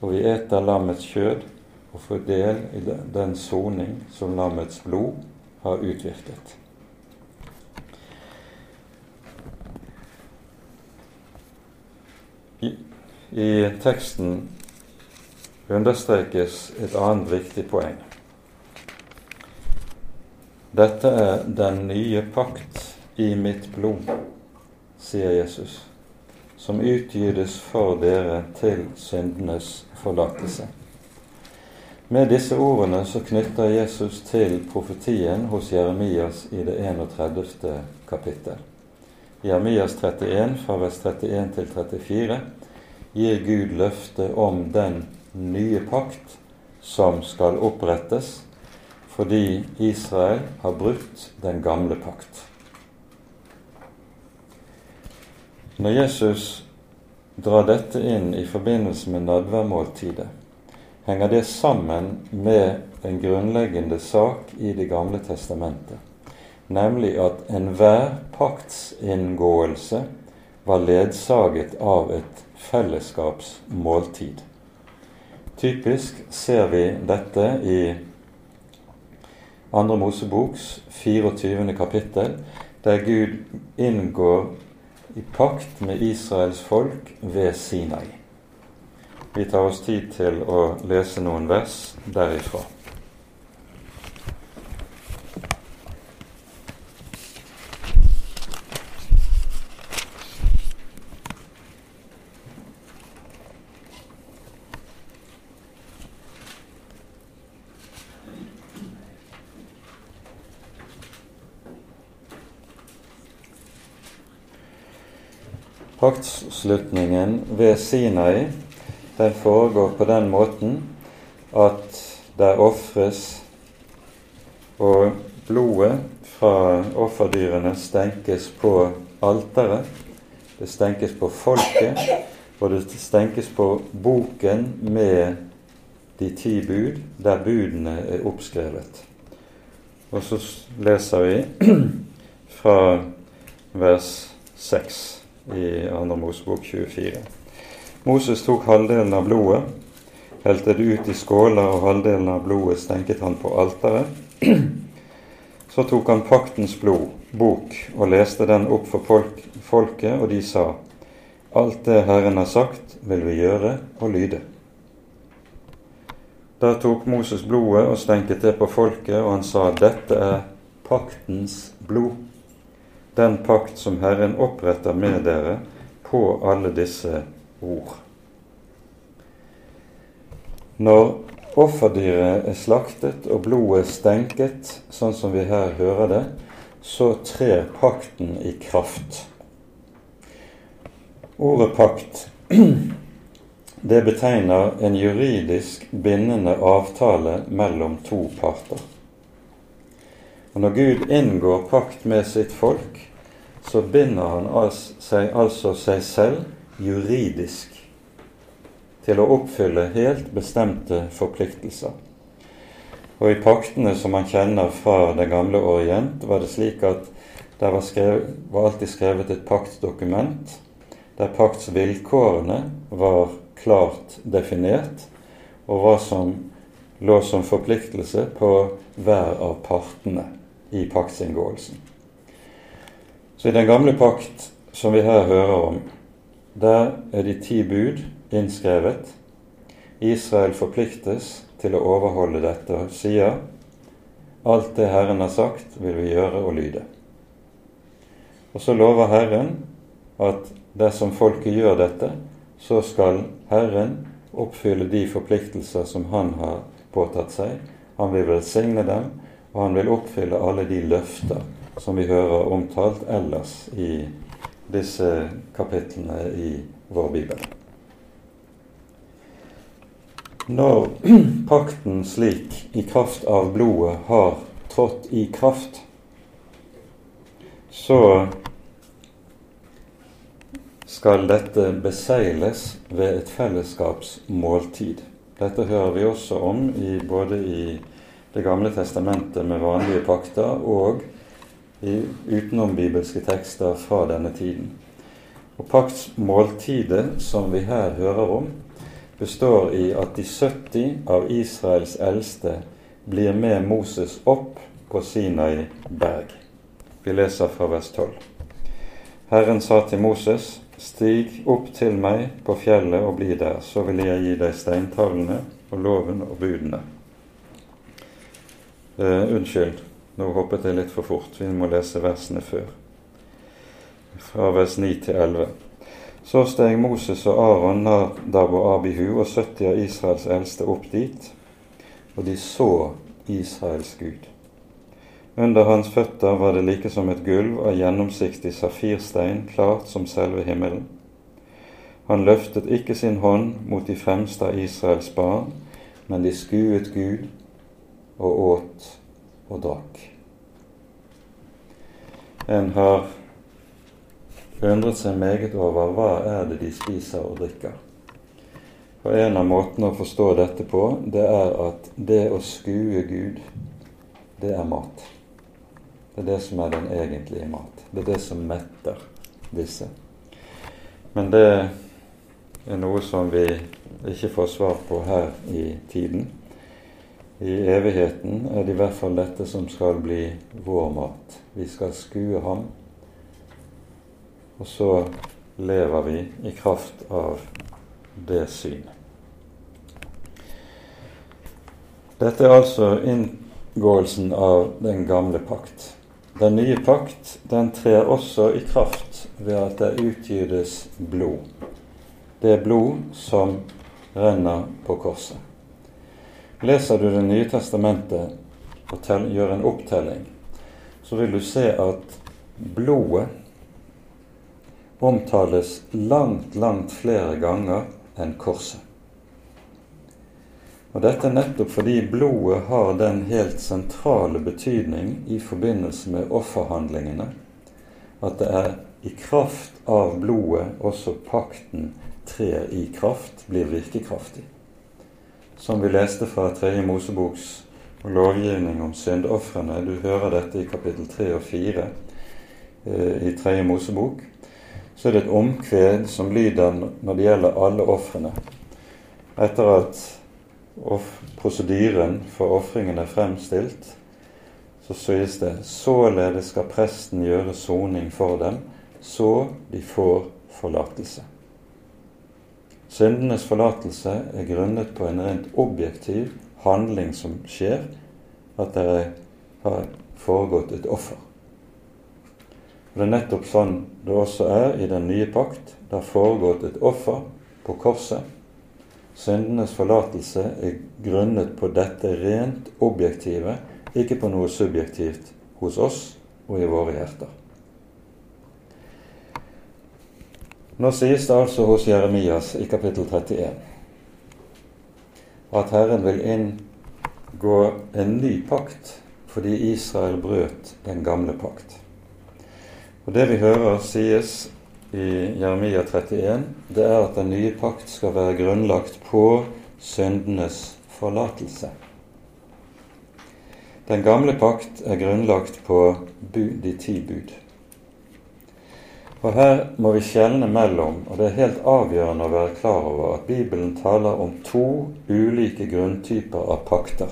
Og vi eter lammets kjød og får del i den soning som lammets blod har utvirket. I, I teksten understrekes et annet viktig poeng. Dette er den nye pakt i mitt blod, sier Jesus, som utgytes for dere til syndenes forlatelse. Med disse ordene så knytter Jesus til profetien hos Jeremias i det 31. kapittel. Jeremias 31, fra vers 31 til 34, gir Gud løfte om den nye pakt som skal opprettes fordi Israel har brutt den gamle pakt. Når Jesus drar dette inn i forbindelse med nadværmåltidet, henger det sammen med en grunnleggende sak i Det gamle testamentet, nemlig at enhver paktsinngåelse var ledsaget av et fellesskapsmåltid. Typisk ser vi dette i Andre Moseboks 24. kapittel, der Gud inngår i pakt med Israels folk ved Sinai. Vi tar oss tid til å lese noen vers derifra. Paktsslutningen ved Sinai den foregår på den måten at det ofres, og blodet fra offerdyrene stenkes på alteret. Det stenkes på folket, og det stenkes på boken med de ti bud, der budene er oppskrevet. Og så leser vi [CLEARS THROAT] fra vers 6 i 2. Mosebok 24. Moses tok halvdelen av blodet, helte det ut i skåler, og halvdelen av blodet stenket han på alteret. Så tok han paktens blod, bok, og leste den opp for folk, folket, og de sa:" Alt det Herren har sagt, vil vi gjøre og lyde. Da tok Moses blodet og stenket det på folket, og han sa:" Dette er paktens blod den pakt som Herren oppretter med dere på alle disse ord. Når offerdyret er slaktet og blodet stenket, sånn som vi her hører det, så trer pakten i kraft. Ordet pakt det betegner en juridisk bindende avtale mellom to parter. Og Når Gud inngår pakt med sitt folk, så binder han seg altså seg selv juridisk. til å oppfylle helt bestemte forpliktelser. Og i paktene som man kjenner fra Det gamle Orient, var det slik at det var, skrevet, var alltid skrevet et paktdokument der paktsvilkårene var klart definert, og hva som lå som forpliktelse på hver av partene i paktsinngåelsen. Så i den gamle pakt som vi her hører om, der er de ti bud innskrevet. Israel forpliktes til å overholde dette og sier alt det Herren har sagt, vil vi gjøre og lyde. Og så lover Herren at dersom folket gjør dette, så skal Herren oppfylle de forpliktelser som Han har påtatt seg. Han vil velsigne dem, og han vil oppfylle alle de løfter som vi hører omtalt ellers i disse kapitlene i vår bibel. Når [CLEARS THROAT] pakten slik i kraft av blodet har trådt i kraft, så skal dette beseiles ved et fellesskapsmåltid. Dette hører vi også om i, både i Det gamle testamentet med vanlige pakter og utenombibelske tekster fra denne tiden. Og Paktsmåltidet som vi her hører om, består i at de 70 av Israels eldste blir med Moses opp på Sinai berg. Vi leser fra vers 12. Herren sa til Moses, Stig opp til meg på fjellet og bli der, så vil jeg gi deg steintavlene og loven og budene. Uh, unnskyld, nå hoppet jeg litt for fort. Vi må lese versene før. Fra vers 9 til 11. Så steg Moses og Aron, Nadab og Abihu og 70 av Israels eldste opp dit, og de så Israels Gud. Under hans føtter var det like som et gulv av gjennomsiktig safirstein, klart som selve himmelen. Han løftet ikke sin hånd mot de fremste av Israels barn, men de skuet Gud og åt og drakk. En har undret seg meget over hva er det de spiser og drikker. Og En av måtene å forstå dette på, det er at det å skue Gud, det er mat. Det er det som er den egentlige mat. Det er det som metter disse. Men det er noe som vi ikke får svar på her i tiden. I evigheten er det i hvert fall dette som skal bli vår mat. Vi skal skue ham og så lever vi i kraft av det synet. Dette er altså inngåelsen av den gamle pakt. Den nye pakt den trer også i kraft ved at det utgytes blod. Det er blod som renner på korset. Leser du Det nye testamentet og gjør en opptelling, så vil du se at blodet omtales langt, langt flere ganger enn korset. Og Dette er nettopp fordi blodet har den helt sentrale betydning i forbindelse med offerhandlingene at det er i kraft av blodet også pakten trer i kraft, blir virkekraftig. Som vi leste fra Tredje Moseboks lovgivning om syndofrene. Du hører dette i kapittel 3 og 4 eh, i Tredje Mosebok så er det et omkved som lyder når det gjelder alle ofrene. Etter at prosedyren for ofringen er fremstilt, så sies det således skal presten gjøre soning for dem, så de får forlatelse. Syndenes forlatelse er grunnet på en rent objektiv handling som skjer, at det har foregått et offer. Og Det er nettopp sånn det også er i den nye pakt. Det har foregått et offer på korset. Syndenes forlatelse er grunnet på dette rent objektive, ikke på noe subjektivt hos oss og i våre hjerter. Nå sies det altså hos Jeremias i kapittel 31 at Herren vil inngå en ny pakt fordi Israel brøt den gamle pakt. Og Det vi hører sies i Jeremia 31, det er at den nye pakt skal være grunnlagt på syndenes forlatelse. Den gamle pakt er grunnlagt på de ti bud. Og Her må vi skjelne mellom, og det er helt avgjørende å være klar over, at Bibelen taler om to ulike grunntyper av pakter.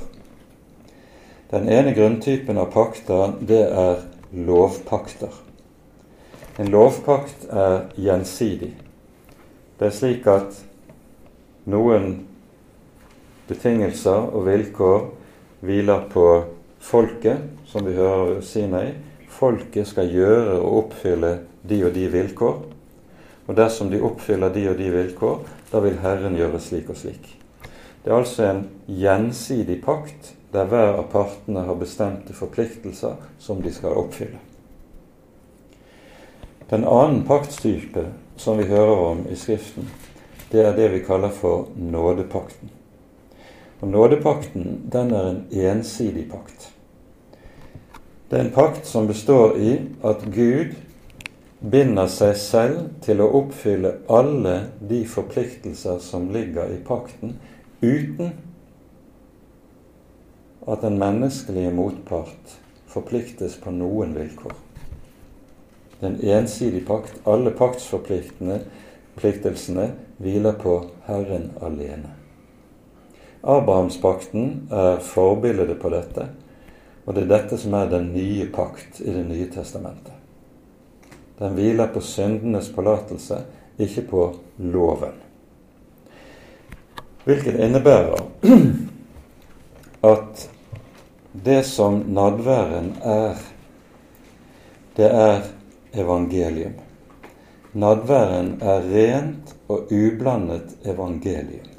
Den ene grunntypen av pakter, det er lovpakter. En lovpakt er gjensidig. Det er slik at noen betingelser og vilkår hviler på folket, som vi hører Sinai. Folket skal gjøre og oppfylle de og de vilkår. Og dersom de oppfyller de og de vilkår, da vil Herren gjøre slik og slik. Det er altså en gjensidig pakt der hver av partene har bestemte forpliktelser som de skal oppfylle. Den annen paktstype som vi hører om i Skriften, det er det vi kaller for nådepakten. Og Nådepakten den er en ensidig pakt. Det er en pakt som består i at Gud binder seg selv til å oppfylle alle de forpliktelser som ligger i pakten, uten at den menneskelige motpart forpliktes på noen vilkår. Det er en ensidig pakt. Alle paktsforpliktelsene hviler på Herren alene. Abrahamspakten er forbildet på dette, og det er dette som er den nye pakt i Det nye testamentet. Den hviler på syndenes forlatelse, ikke på loven. Hvilket innebærer [CLEARS THROAT] at det som nadværen er, det er evangelium. Nadværen er rent og ublandet evangelium.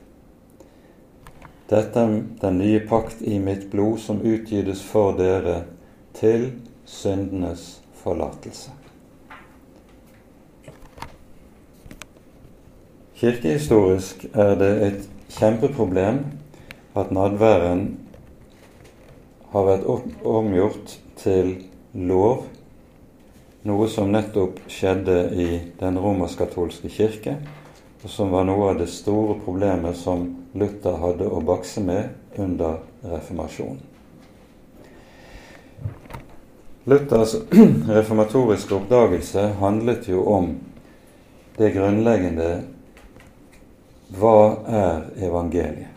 Dette er den nye pakt i mitt blod, som utgytes for dere til syndenes forlatelse. Kirkehistorisk er det et kjempeproblem at nadværen har vært omgjort til lov, noe som nettopp skjedde i den romersk-katolske kirke, og som var noe av det store problemet som Luther hadde å bakse med under reformasjonen. Luthers [CLEARS THROAT] reformatoriske oppdagelse handlet jo om det grunnleggende hva er evangeliet?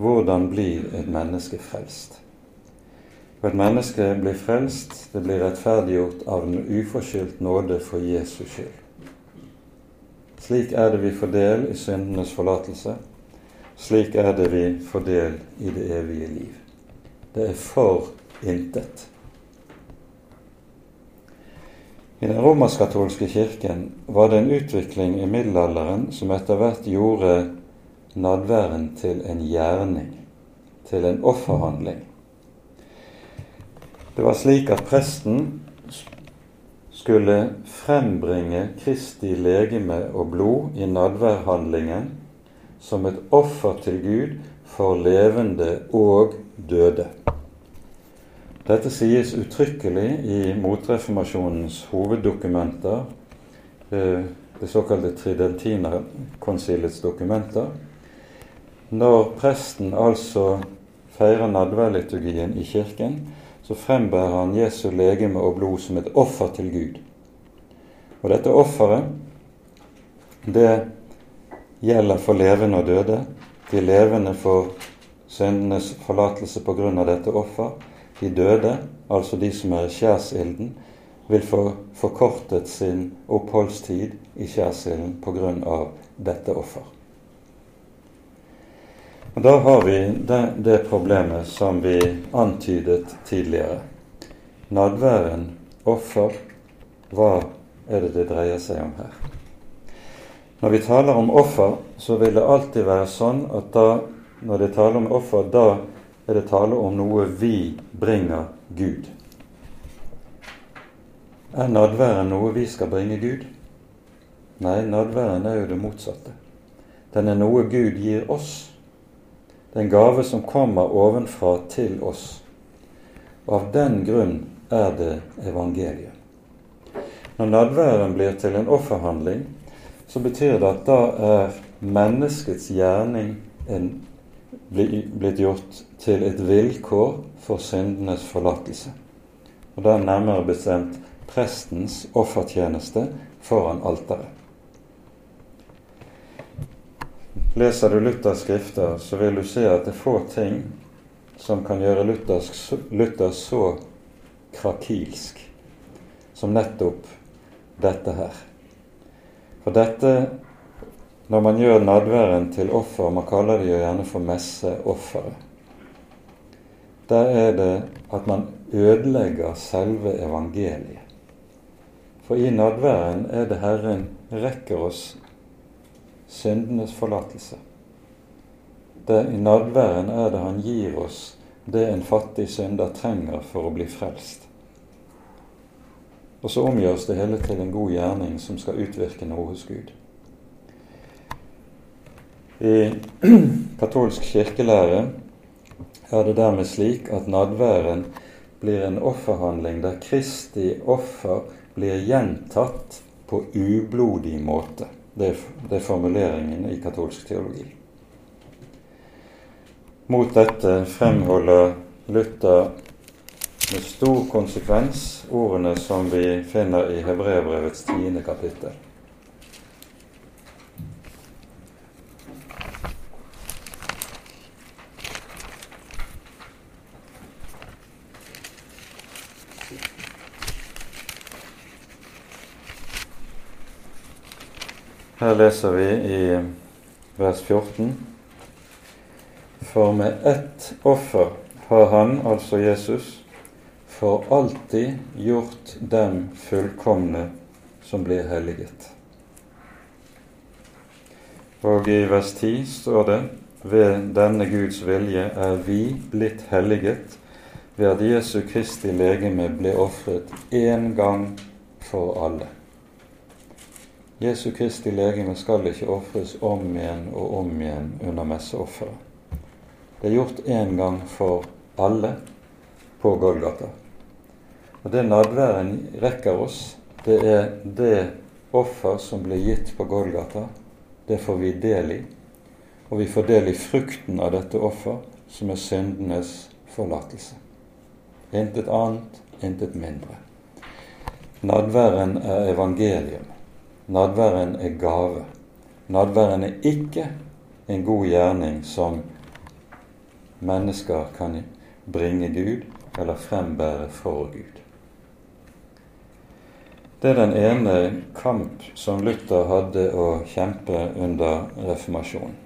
Hvordan blir et menneske frelst? Og et menneske blir frelst, det blir rettferdiggjort av en uforskyldt nåde for Jesus skyld. Slik er det vi får del i syndenes forlatelse. Slik er det vi får del i det evige liv. Det er for intet. I den romersk-katolske kirken var det en utvikling i middelalderen som etter hvert gjorde nadværen til en gjerning, til en offerhandling. Det var slik at presten skulle frembringe Kristi legeme og blod i nadværhandlingen som et offer til Gud for levende og døde. Dette sies uttrykkelig i motreformasjonens hoveddokumenter, eh, det såkalte Tridentinerkonsilets dokumenter. Når presten altså feirer nadværliturgien i kirken, så frembærer han Jesu legeme og blod som et offer til Gud. Og dette offeret, det gjelder for levende og døde. De levende får syndenes forlatelse på grunn av dette offer. De døde, altså de som er i skjærsilden, vil få forkortet sin oppholdstid i skjærsilden pga. dette offer. Og Da har vi det, det, problemet som vi antydet tidligere. Nadværen, offer, hva er det det dreier seg om her? Når vi taler om offer, så vil det alltid være sånn at da, når det taler om offer, da er det tale om noe vi bringer Gud. Er nadværen noe vi skal bringe Gud? Nei, nadværen er jo det motsatte. Den er noe Gud gir oss. Det er en gave som kommer ovenfra til oss. Og av den grunn er det evangeliet. Når nadværen blir til en offerhandling, så betyr det at da er menneskets gjerning en, blitt gjort til et vilkår for syndenes forlatelse. Og da nærmere bestemt prestens offertjeneste foran alteret. Leser du Luthers skrifter, så vil du se at det er få ting som kan gjøre Luther så krakilsk som nettopp dette her. For dette, når man gjør nadværen til offer, man kaller det jo gjerne for messeofferet, der er det at man ødelegger selve evangeliet. For i nadværen er det Herren rekker oss syndenes forlatelse. Det, I nadværen er det Han gir oss det en fattig synder trenger for å bli frelst. Og så omgjøres det hele til en god gjerning som skal utvirke noe hos Gud. I [CLEARS THROAT] katolsk kirkelære er det dermed slik at nadværen blir en offerhandling der Kristi offer blir gjentatt på ublodig måte. Det, det er formuleringen i katolsk teologi. Mot dette fremholder Luther med stor konsekvens ordene som vi finner i Hebreerbrevets tiende kapittel. Her leser vi i vers 14. For med ett offer har han, altså Jesus, for alltid gjort dem fullkomne som blir helliget. Og i vers 10 står det ved denne Guds vilje er vi blitt helliget ved at Jesu Kristi legeme ble ofret én gang for alle. Jesu Kristi legeme skal ikke ofres om igjen og om igjen under messeofferet. Det er gjort én gang for alle på Golgata. Og det nadværen rekker oss, det er det offer som ble gitt på Golgata. Det får vi del i. Og vi får del i frukten av dette offer, som er syndenes forlatelse. Intet annet, intet mindre. Nadværen er evangelium. Nadværen er gave. Nadværen er ikke en god gjerning som mennesker kan bringe Gud eller frembære for Gud. Det er den ene kamp som Luther hadde å kjempe under reformasjonen.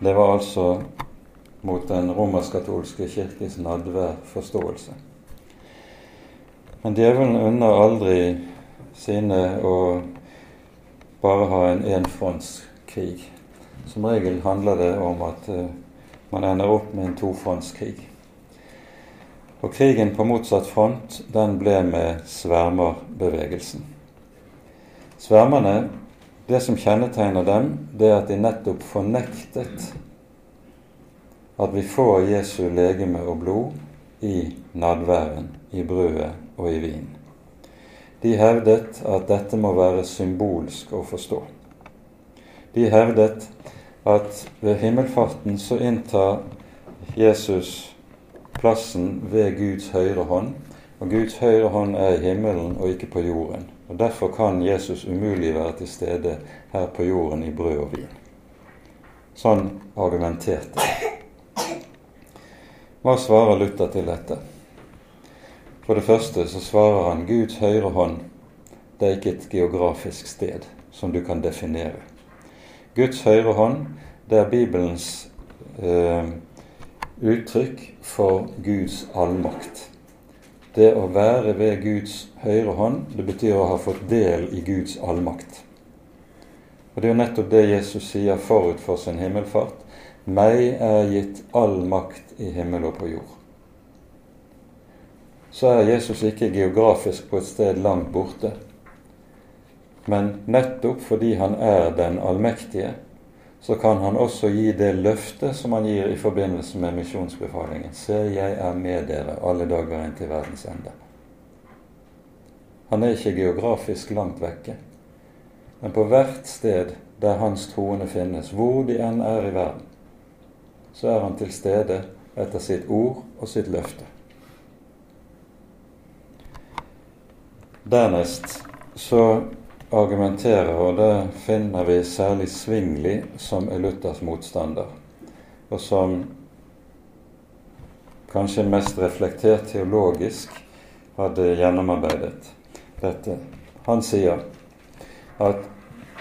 Det var altså mot den romersk-katolske kirkes nadværforståelse. Men djevelen unner aldri sine å bare ha en enfrontskrig. Som regel handler det om at uh, man ender opp med en tofrontskrig. Og krigen på motsatt front, den ble med svermerbevegelsen. Svermerne, det som kjennetegner dem, det er at de nettopp fornektet at vi får Jesu legeme og blod i nadværen, i brødet og i vinen. De hevdet at dette må være symbolsk å forstå. De hevdet at ved himmelfarten så inntar Jesus plassen ved Guds høyre hånd, og Guds høyre hånd er i himmelen og ikke på jorden. Og Derfor kan Jesus umulig være til stede her på jorden i brød og vin. Sånn argumenterte Hva svarer Luther til dette? For det første så svarer han Guds høyre hånd det er ikke et geografisk sted som du kan definere. Guds høyre hånd det er Bibelens eh, uttrykk for Guds allmakt. Det å være ved Guds høyre hånd, det betyr å ha fått del i Guds allmakt. Og Det er jo nettopp det Jesus sier forut for sin himmelfart. Meg er gitt all makt i himmel og på jord så er Jesus ikke geografisk på et sted langt borte. Men nettopp fordi han er den allmektige, så kan han også gi det løftet som han gir i forbindelse med misjonsbefalingen. Se, jeg er med dere alle dager inn til verdens ende. Han er ikke geografisk langt vekke. Men på hvert sted der hans troende finnes, hvor de enn er i verden, så er han til stede etter sitt ord og sitt løfte. Dernest så argumenterer, og det finner vi særlig Svingli, som er Luthers motstander, og som kanskje mest reflektert teologisk hadde gjennomarbeidet dette. Han sier at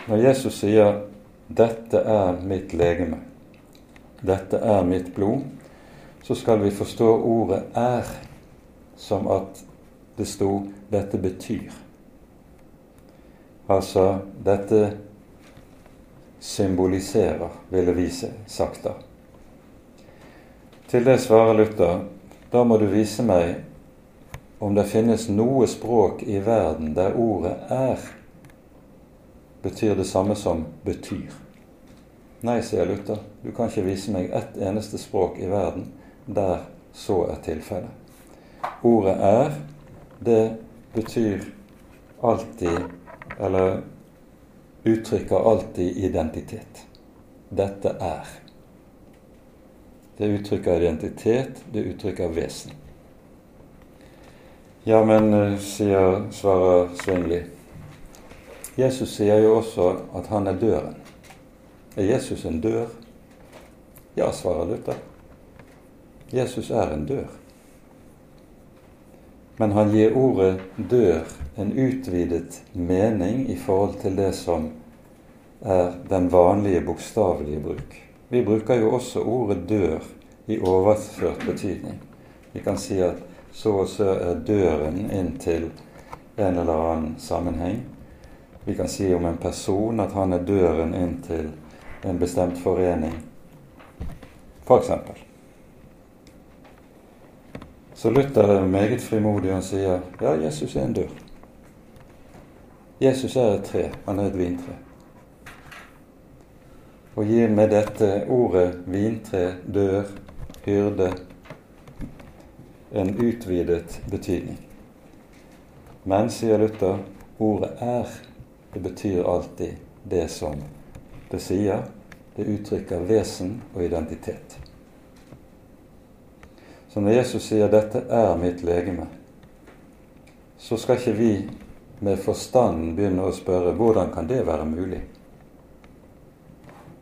når Jesus sier 'Dette er mitt legeme', 'Dette er mitt blod', så skal vi forstå ordet 'er' som at det sto 'dette betyr'. Altså dette symboliserer, ville vi sagt da. Til det svarer Luther da må du vise meg om det finnes noe språk i verden der ordet 'er' betyr det samme som 'betyr'. Nei, sier Luther, du kan ikke vise meg ett eneste språk i verden der så er tilfellet. Ordet 'er' det betyr alltid, eller uttrykker alltid identitet. Dette er. Det uttrykker identitet, det uttrykker vesen. Ja, men, eh, sier, svarer Svingli, Jesus sier jo også at han er døren. Er Jesus en dør? Ja, svarer Luther. Jesus er en dør. Men han gir ordet 'dør' en utvidet mening i forhold til det som er den vanlige bokstavelige bruk. Vi bruker jo også ordet 'dør' i overført betydning. Vi kan si at så og så er døren inn til en eller annen sammenheng. Vi kan si om en person at han er døren inn til en bestemt forening, f.eks. For så Luther er meget frimodig og sier ja, Jesus er en dør. Jesus er et tre, han er et vintre og gir med dette ordet vintre, dør, hyrde en utvidet betydning. Men, sier Luther, ordet er. Det betyr alltid det som det sier. Det uttrykker vesen og identitet. Så når Jesus sier 'dette er mitt legeme', så skal ikke vi med forstanden begynne å spørre hvordan kan det være mulig?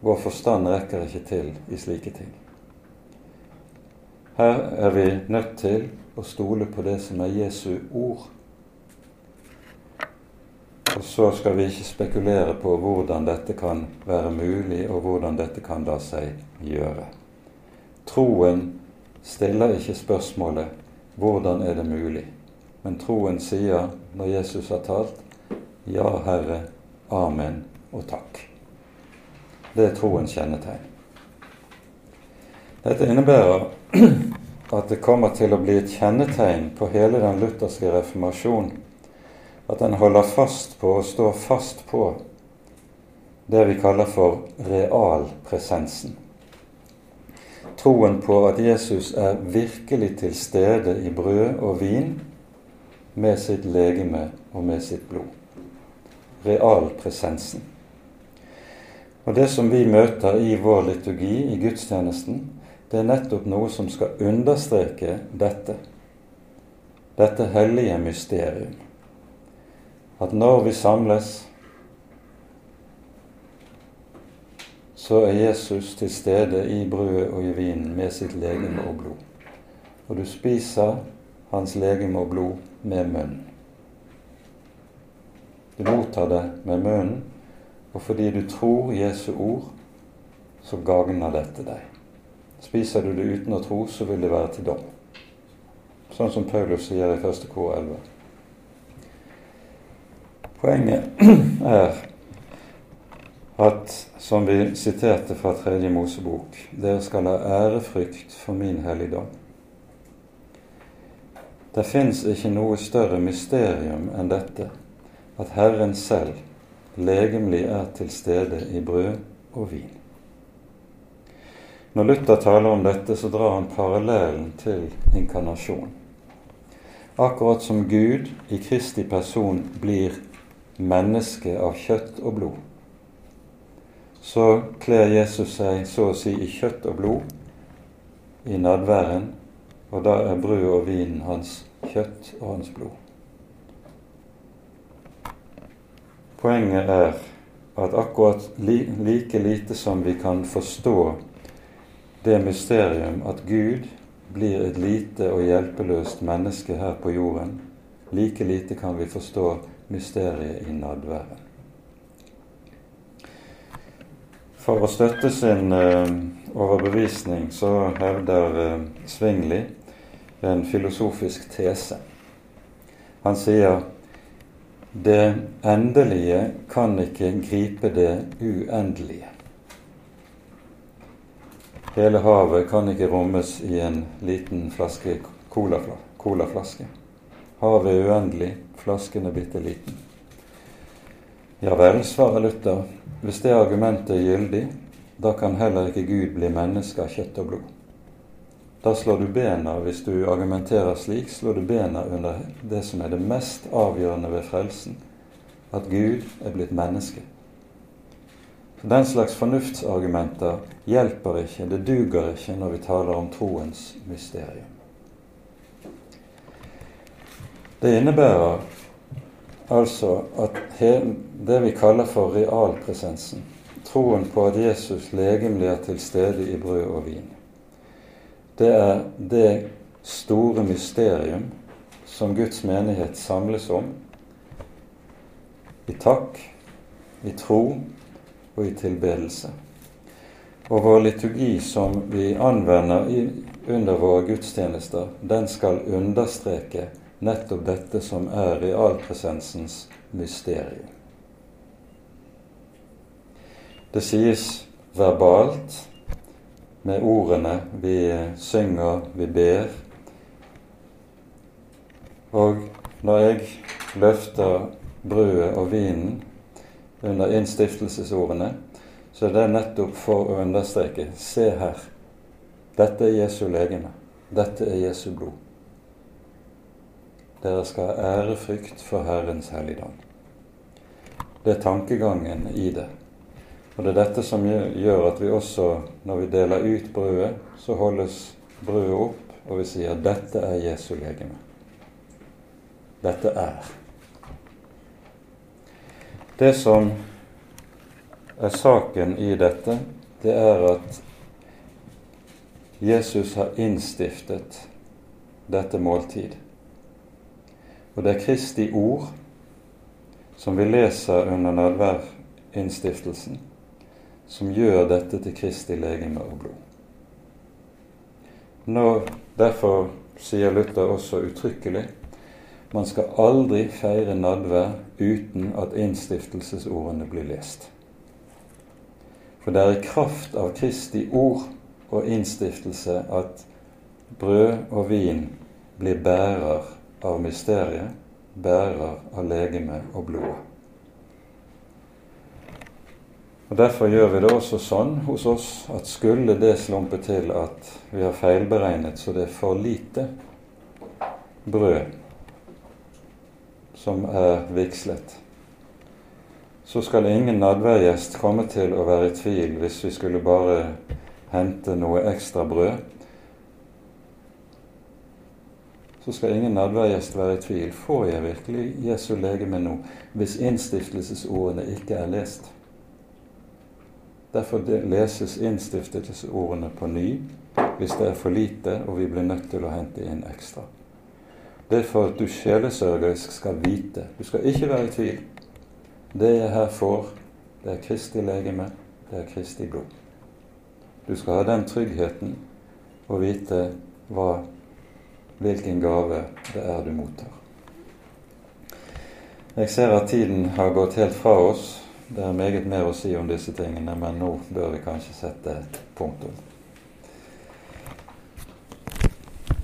Vår forstand rekker ikke til i slike ting. Her er vi nødt til å stole på det som er Jesu ord. Og så skal vi ikke spekulere på hvordan dette kan være mulig, og hvordan dette kan la seg gjøre. Troen stiller ikke spørsmålet 'hvordan er det mulig', men troen sier når Jesus har talt 'Ja, Herre, amen og takk'. Det er troens kjennetegn. Dette innebærer [CLEARS THROAT] at det kommer til å bli et kjennetegn på hele den lutherske reformasjon at den holder fast på og står fast på det vi kaller for realpresensen. Troen på at Jesus er virkelig til stede i brød og vin med sitt legeme og med sitt blod. Realpresensen. Og det som vi møter i vår liturgi, i gudstjenesten, det er nettopp noe som skal understreke dette. Dette hellige mysterium. At når vi samles, så er Jesus til stede i brødet og i vinen med sitt legeme og blod. Og du spiser hans legeme og blod med munnen. Du mottar det med munnen og fordi du tror Jesu ord, så gagner dette deg. Spiser du det uten å tro, så vil det være til dom. Sånn som Paulus sier i 1. kor 11. Poenget [CLEARS THROAT] er at, som vi siterte fra Tredje Mosebok, dere skal ha ærefrykt for min helligdom. Det fins ikke noe større mysterium enn dette, at Herren selv legemlig er til stede i brød og vin. Når Luther taler om dette, så drar han parallellen til inkarnasjon. akkurat som Gud i Kristi person blir menneske av kjøtt og blod, så kler Jesus seg så å si i kjøtt og blod i nadværen, og da er brød og vin hans kjøtt og hans blod. Poenget er at akkurat like lite som vi kan forstå det mysterium at Gud blir et lite og hjelpeløst menneske her på jorden, like lite kan vi forstå mysteriet i nadværen. For å støtte sin uh, overbevisning så hevder Svingli en filosofisk tese. Han sier det endelige kan ikke gripe det uendelige. Hele havet kan ikke rommes i en liten flaske colaflaske. Havet er uendelig, flasken er bitte liten. Ja vel, svarer Luther, hvis det argumentet er gyldig, da kan heller ikke Gud bli menneske av kjøtt og blod. Da slår du bena, hvis du argumenterer slik, slår du bena under det som er det mest avgjørende ved frelsen, at Gud er blitt menneske. Den slags fornuftsargumenter hjelper ikke, det duger ikke når vi taler om troens mysterium. Det innebærer altså at det vi kaller for realpresensen, troen på at Jesus legemlig er til stede i brød og vin, det er det store mysterium som Guds menighet samles om i takk, i tro og i tilbedelse. Og vår liturgi som vi anvender under våre gudstjenester, den skal understreke nettopp dette som er realpresensens mysterium. Det sies verbalt med ordene vi synger, vi ber. Og når jeg løfter brødet og vinen under innstiftelsesordene, så er det nettopp for å understreke Se her. Dette er Jesu legeme. Dette er Jesu blod. Dere skal ha ærefrykt for Herrens helligdom. Det er tankegangen i det. Og det er dette som gjør at vi også, når vi deler ut brødet, så holdes brødet opp, og vi sier 'Dette er Jesu legeme'. Dette er. Det som er saken i dette, det er at Jesus har innstiftet dette måltid. Og det er Kristi ord som vi leser under nadværinnstiftelsen, som gjør dette til Kristi legeme og blod. Nå, derfor sier Luther også uttrykkelig man skal aldri feire nadvær uten at innstiftelsesordene blir lest. For det er i kraft av Kristi ord og innstiftelse at brød og vin blir bærer av mysteriet, bærer av legeme og blodet. Og Derfor gjør vi det også sånn hos oss at skulle det slumpe til at vi har feilberegnet så det er for lite brød som er vigslet, så skal ingen nadværgjest komme til å være i tvil hvis vi skulle bare hente noe ekstra brød. Så skal ingen nadværgjest være i tvil. Får jeg virkelig Jesu legeme nå, hvis innstiftelsesordene ikke er lest? Derfor leses innstiftelsesordene på ny hvis det er for lite og vi blir nødt til å hente inn ekstra. Det er for at du sjelesørgerisk skal vite. Du skal ikke være i tvil. Det jeg her får, det er Kristi legeme, det er Kristi blod. Du skal ha den tryggheten og vite hva, hvilken gave det er du mottar. Jeg ser at tiden har gått helt fra oss. Det er meget mer å si om disse tingene, men nå bør vi kanskje sette punktum.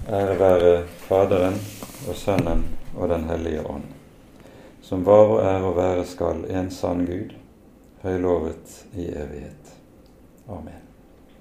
Ære være Faderen og Sønnen og Den hellige ånd, som var og er og være skal en sann Gud, høylovet i evighet. Amen.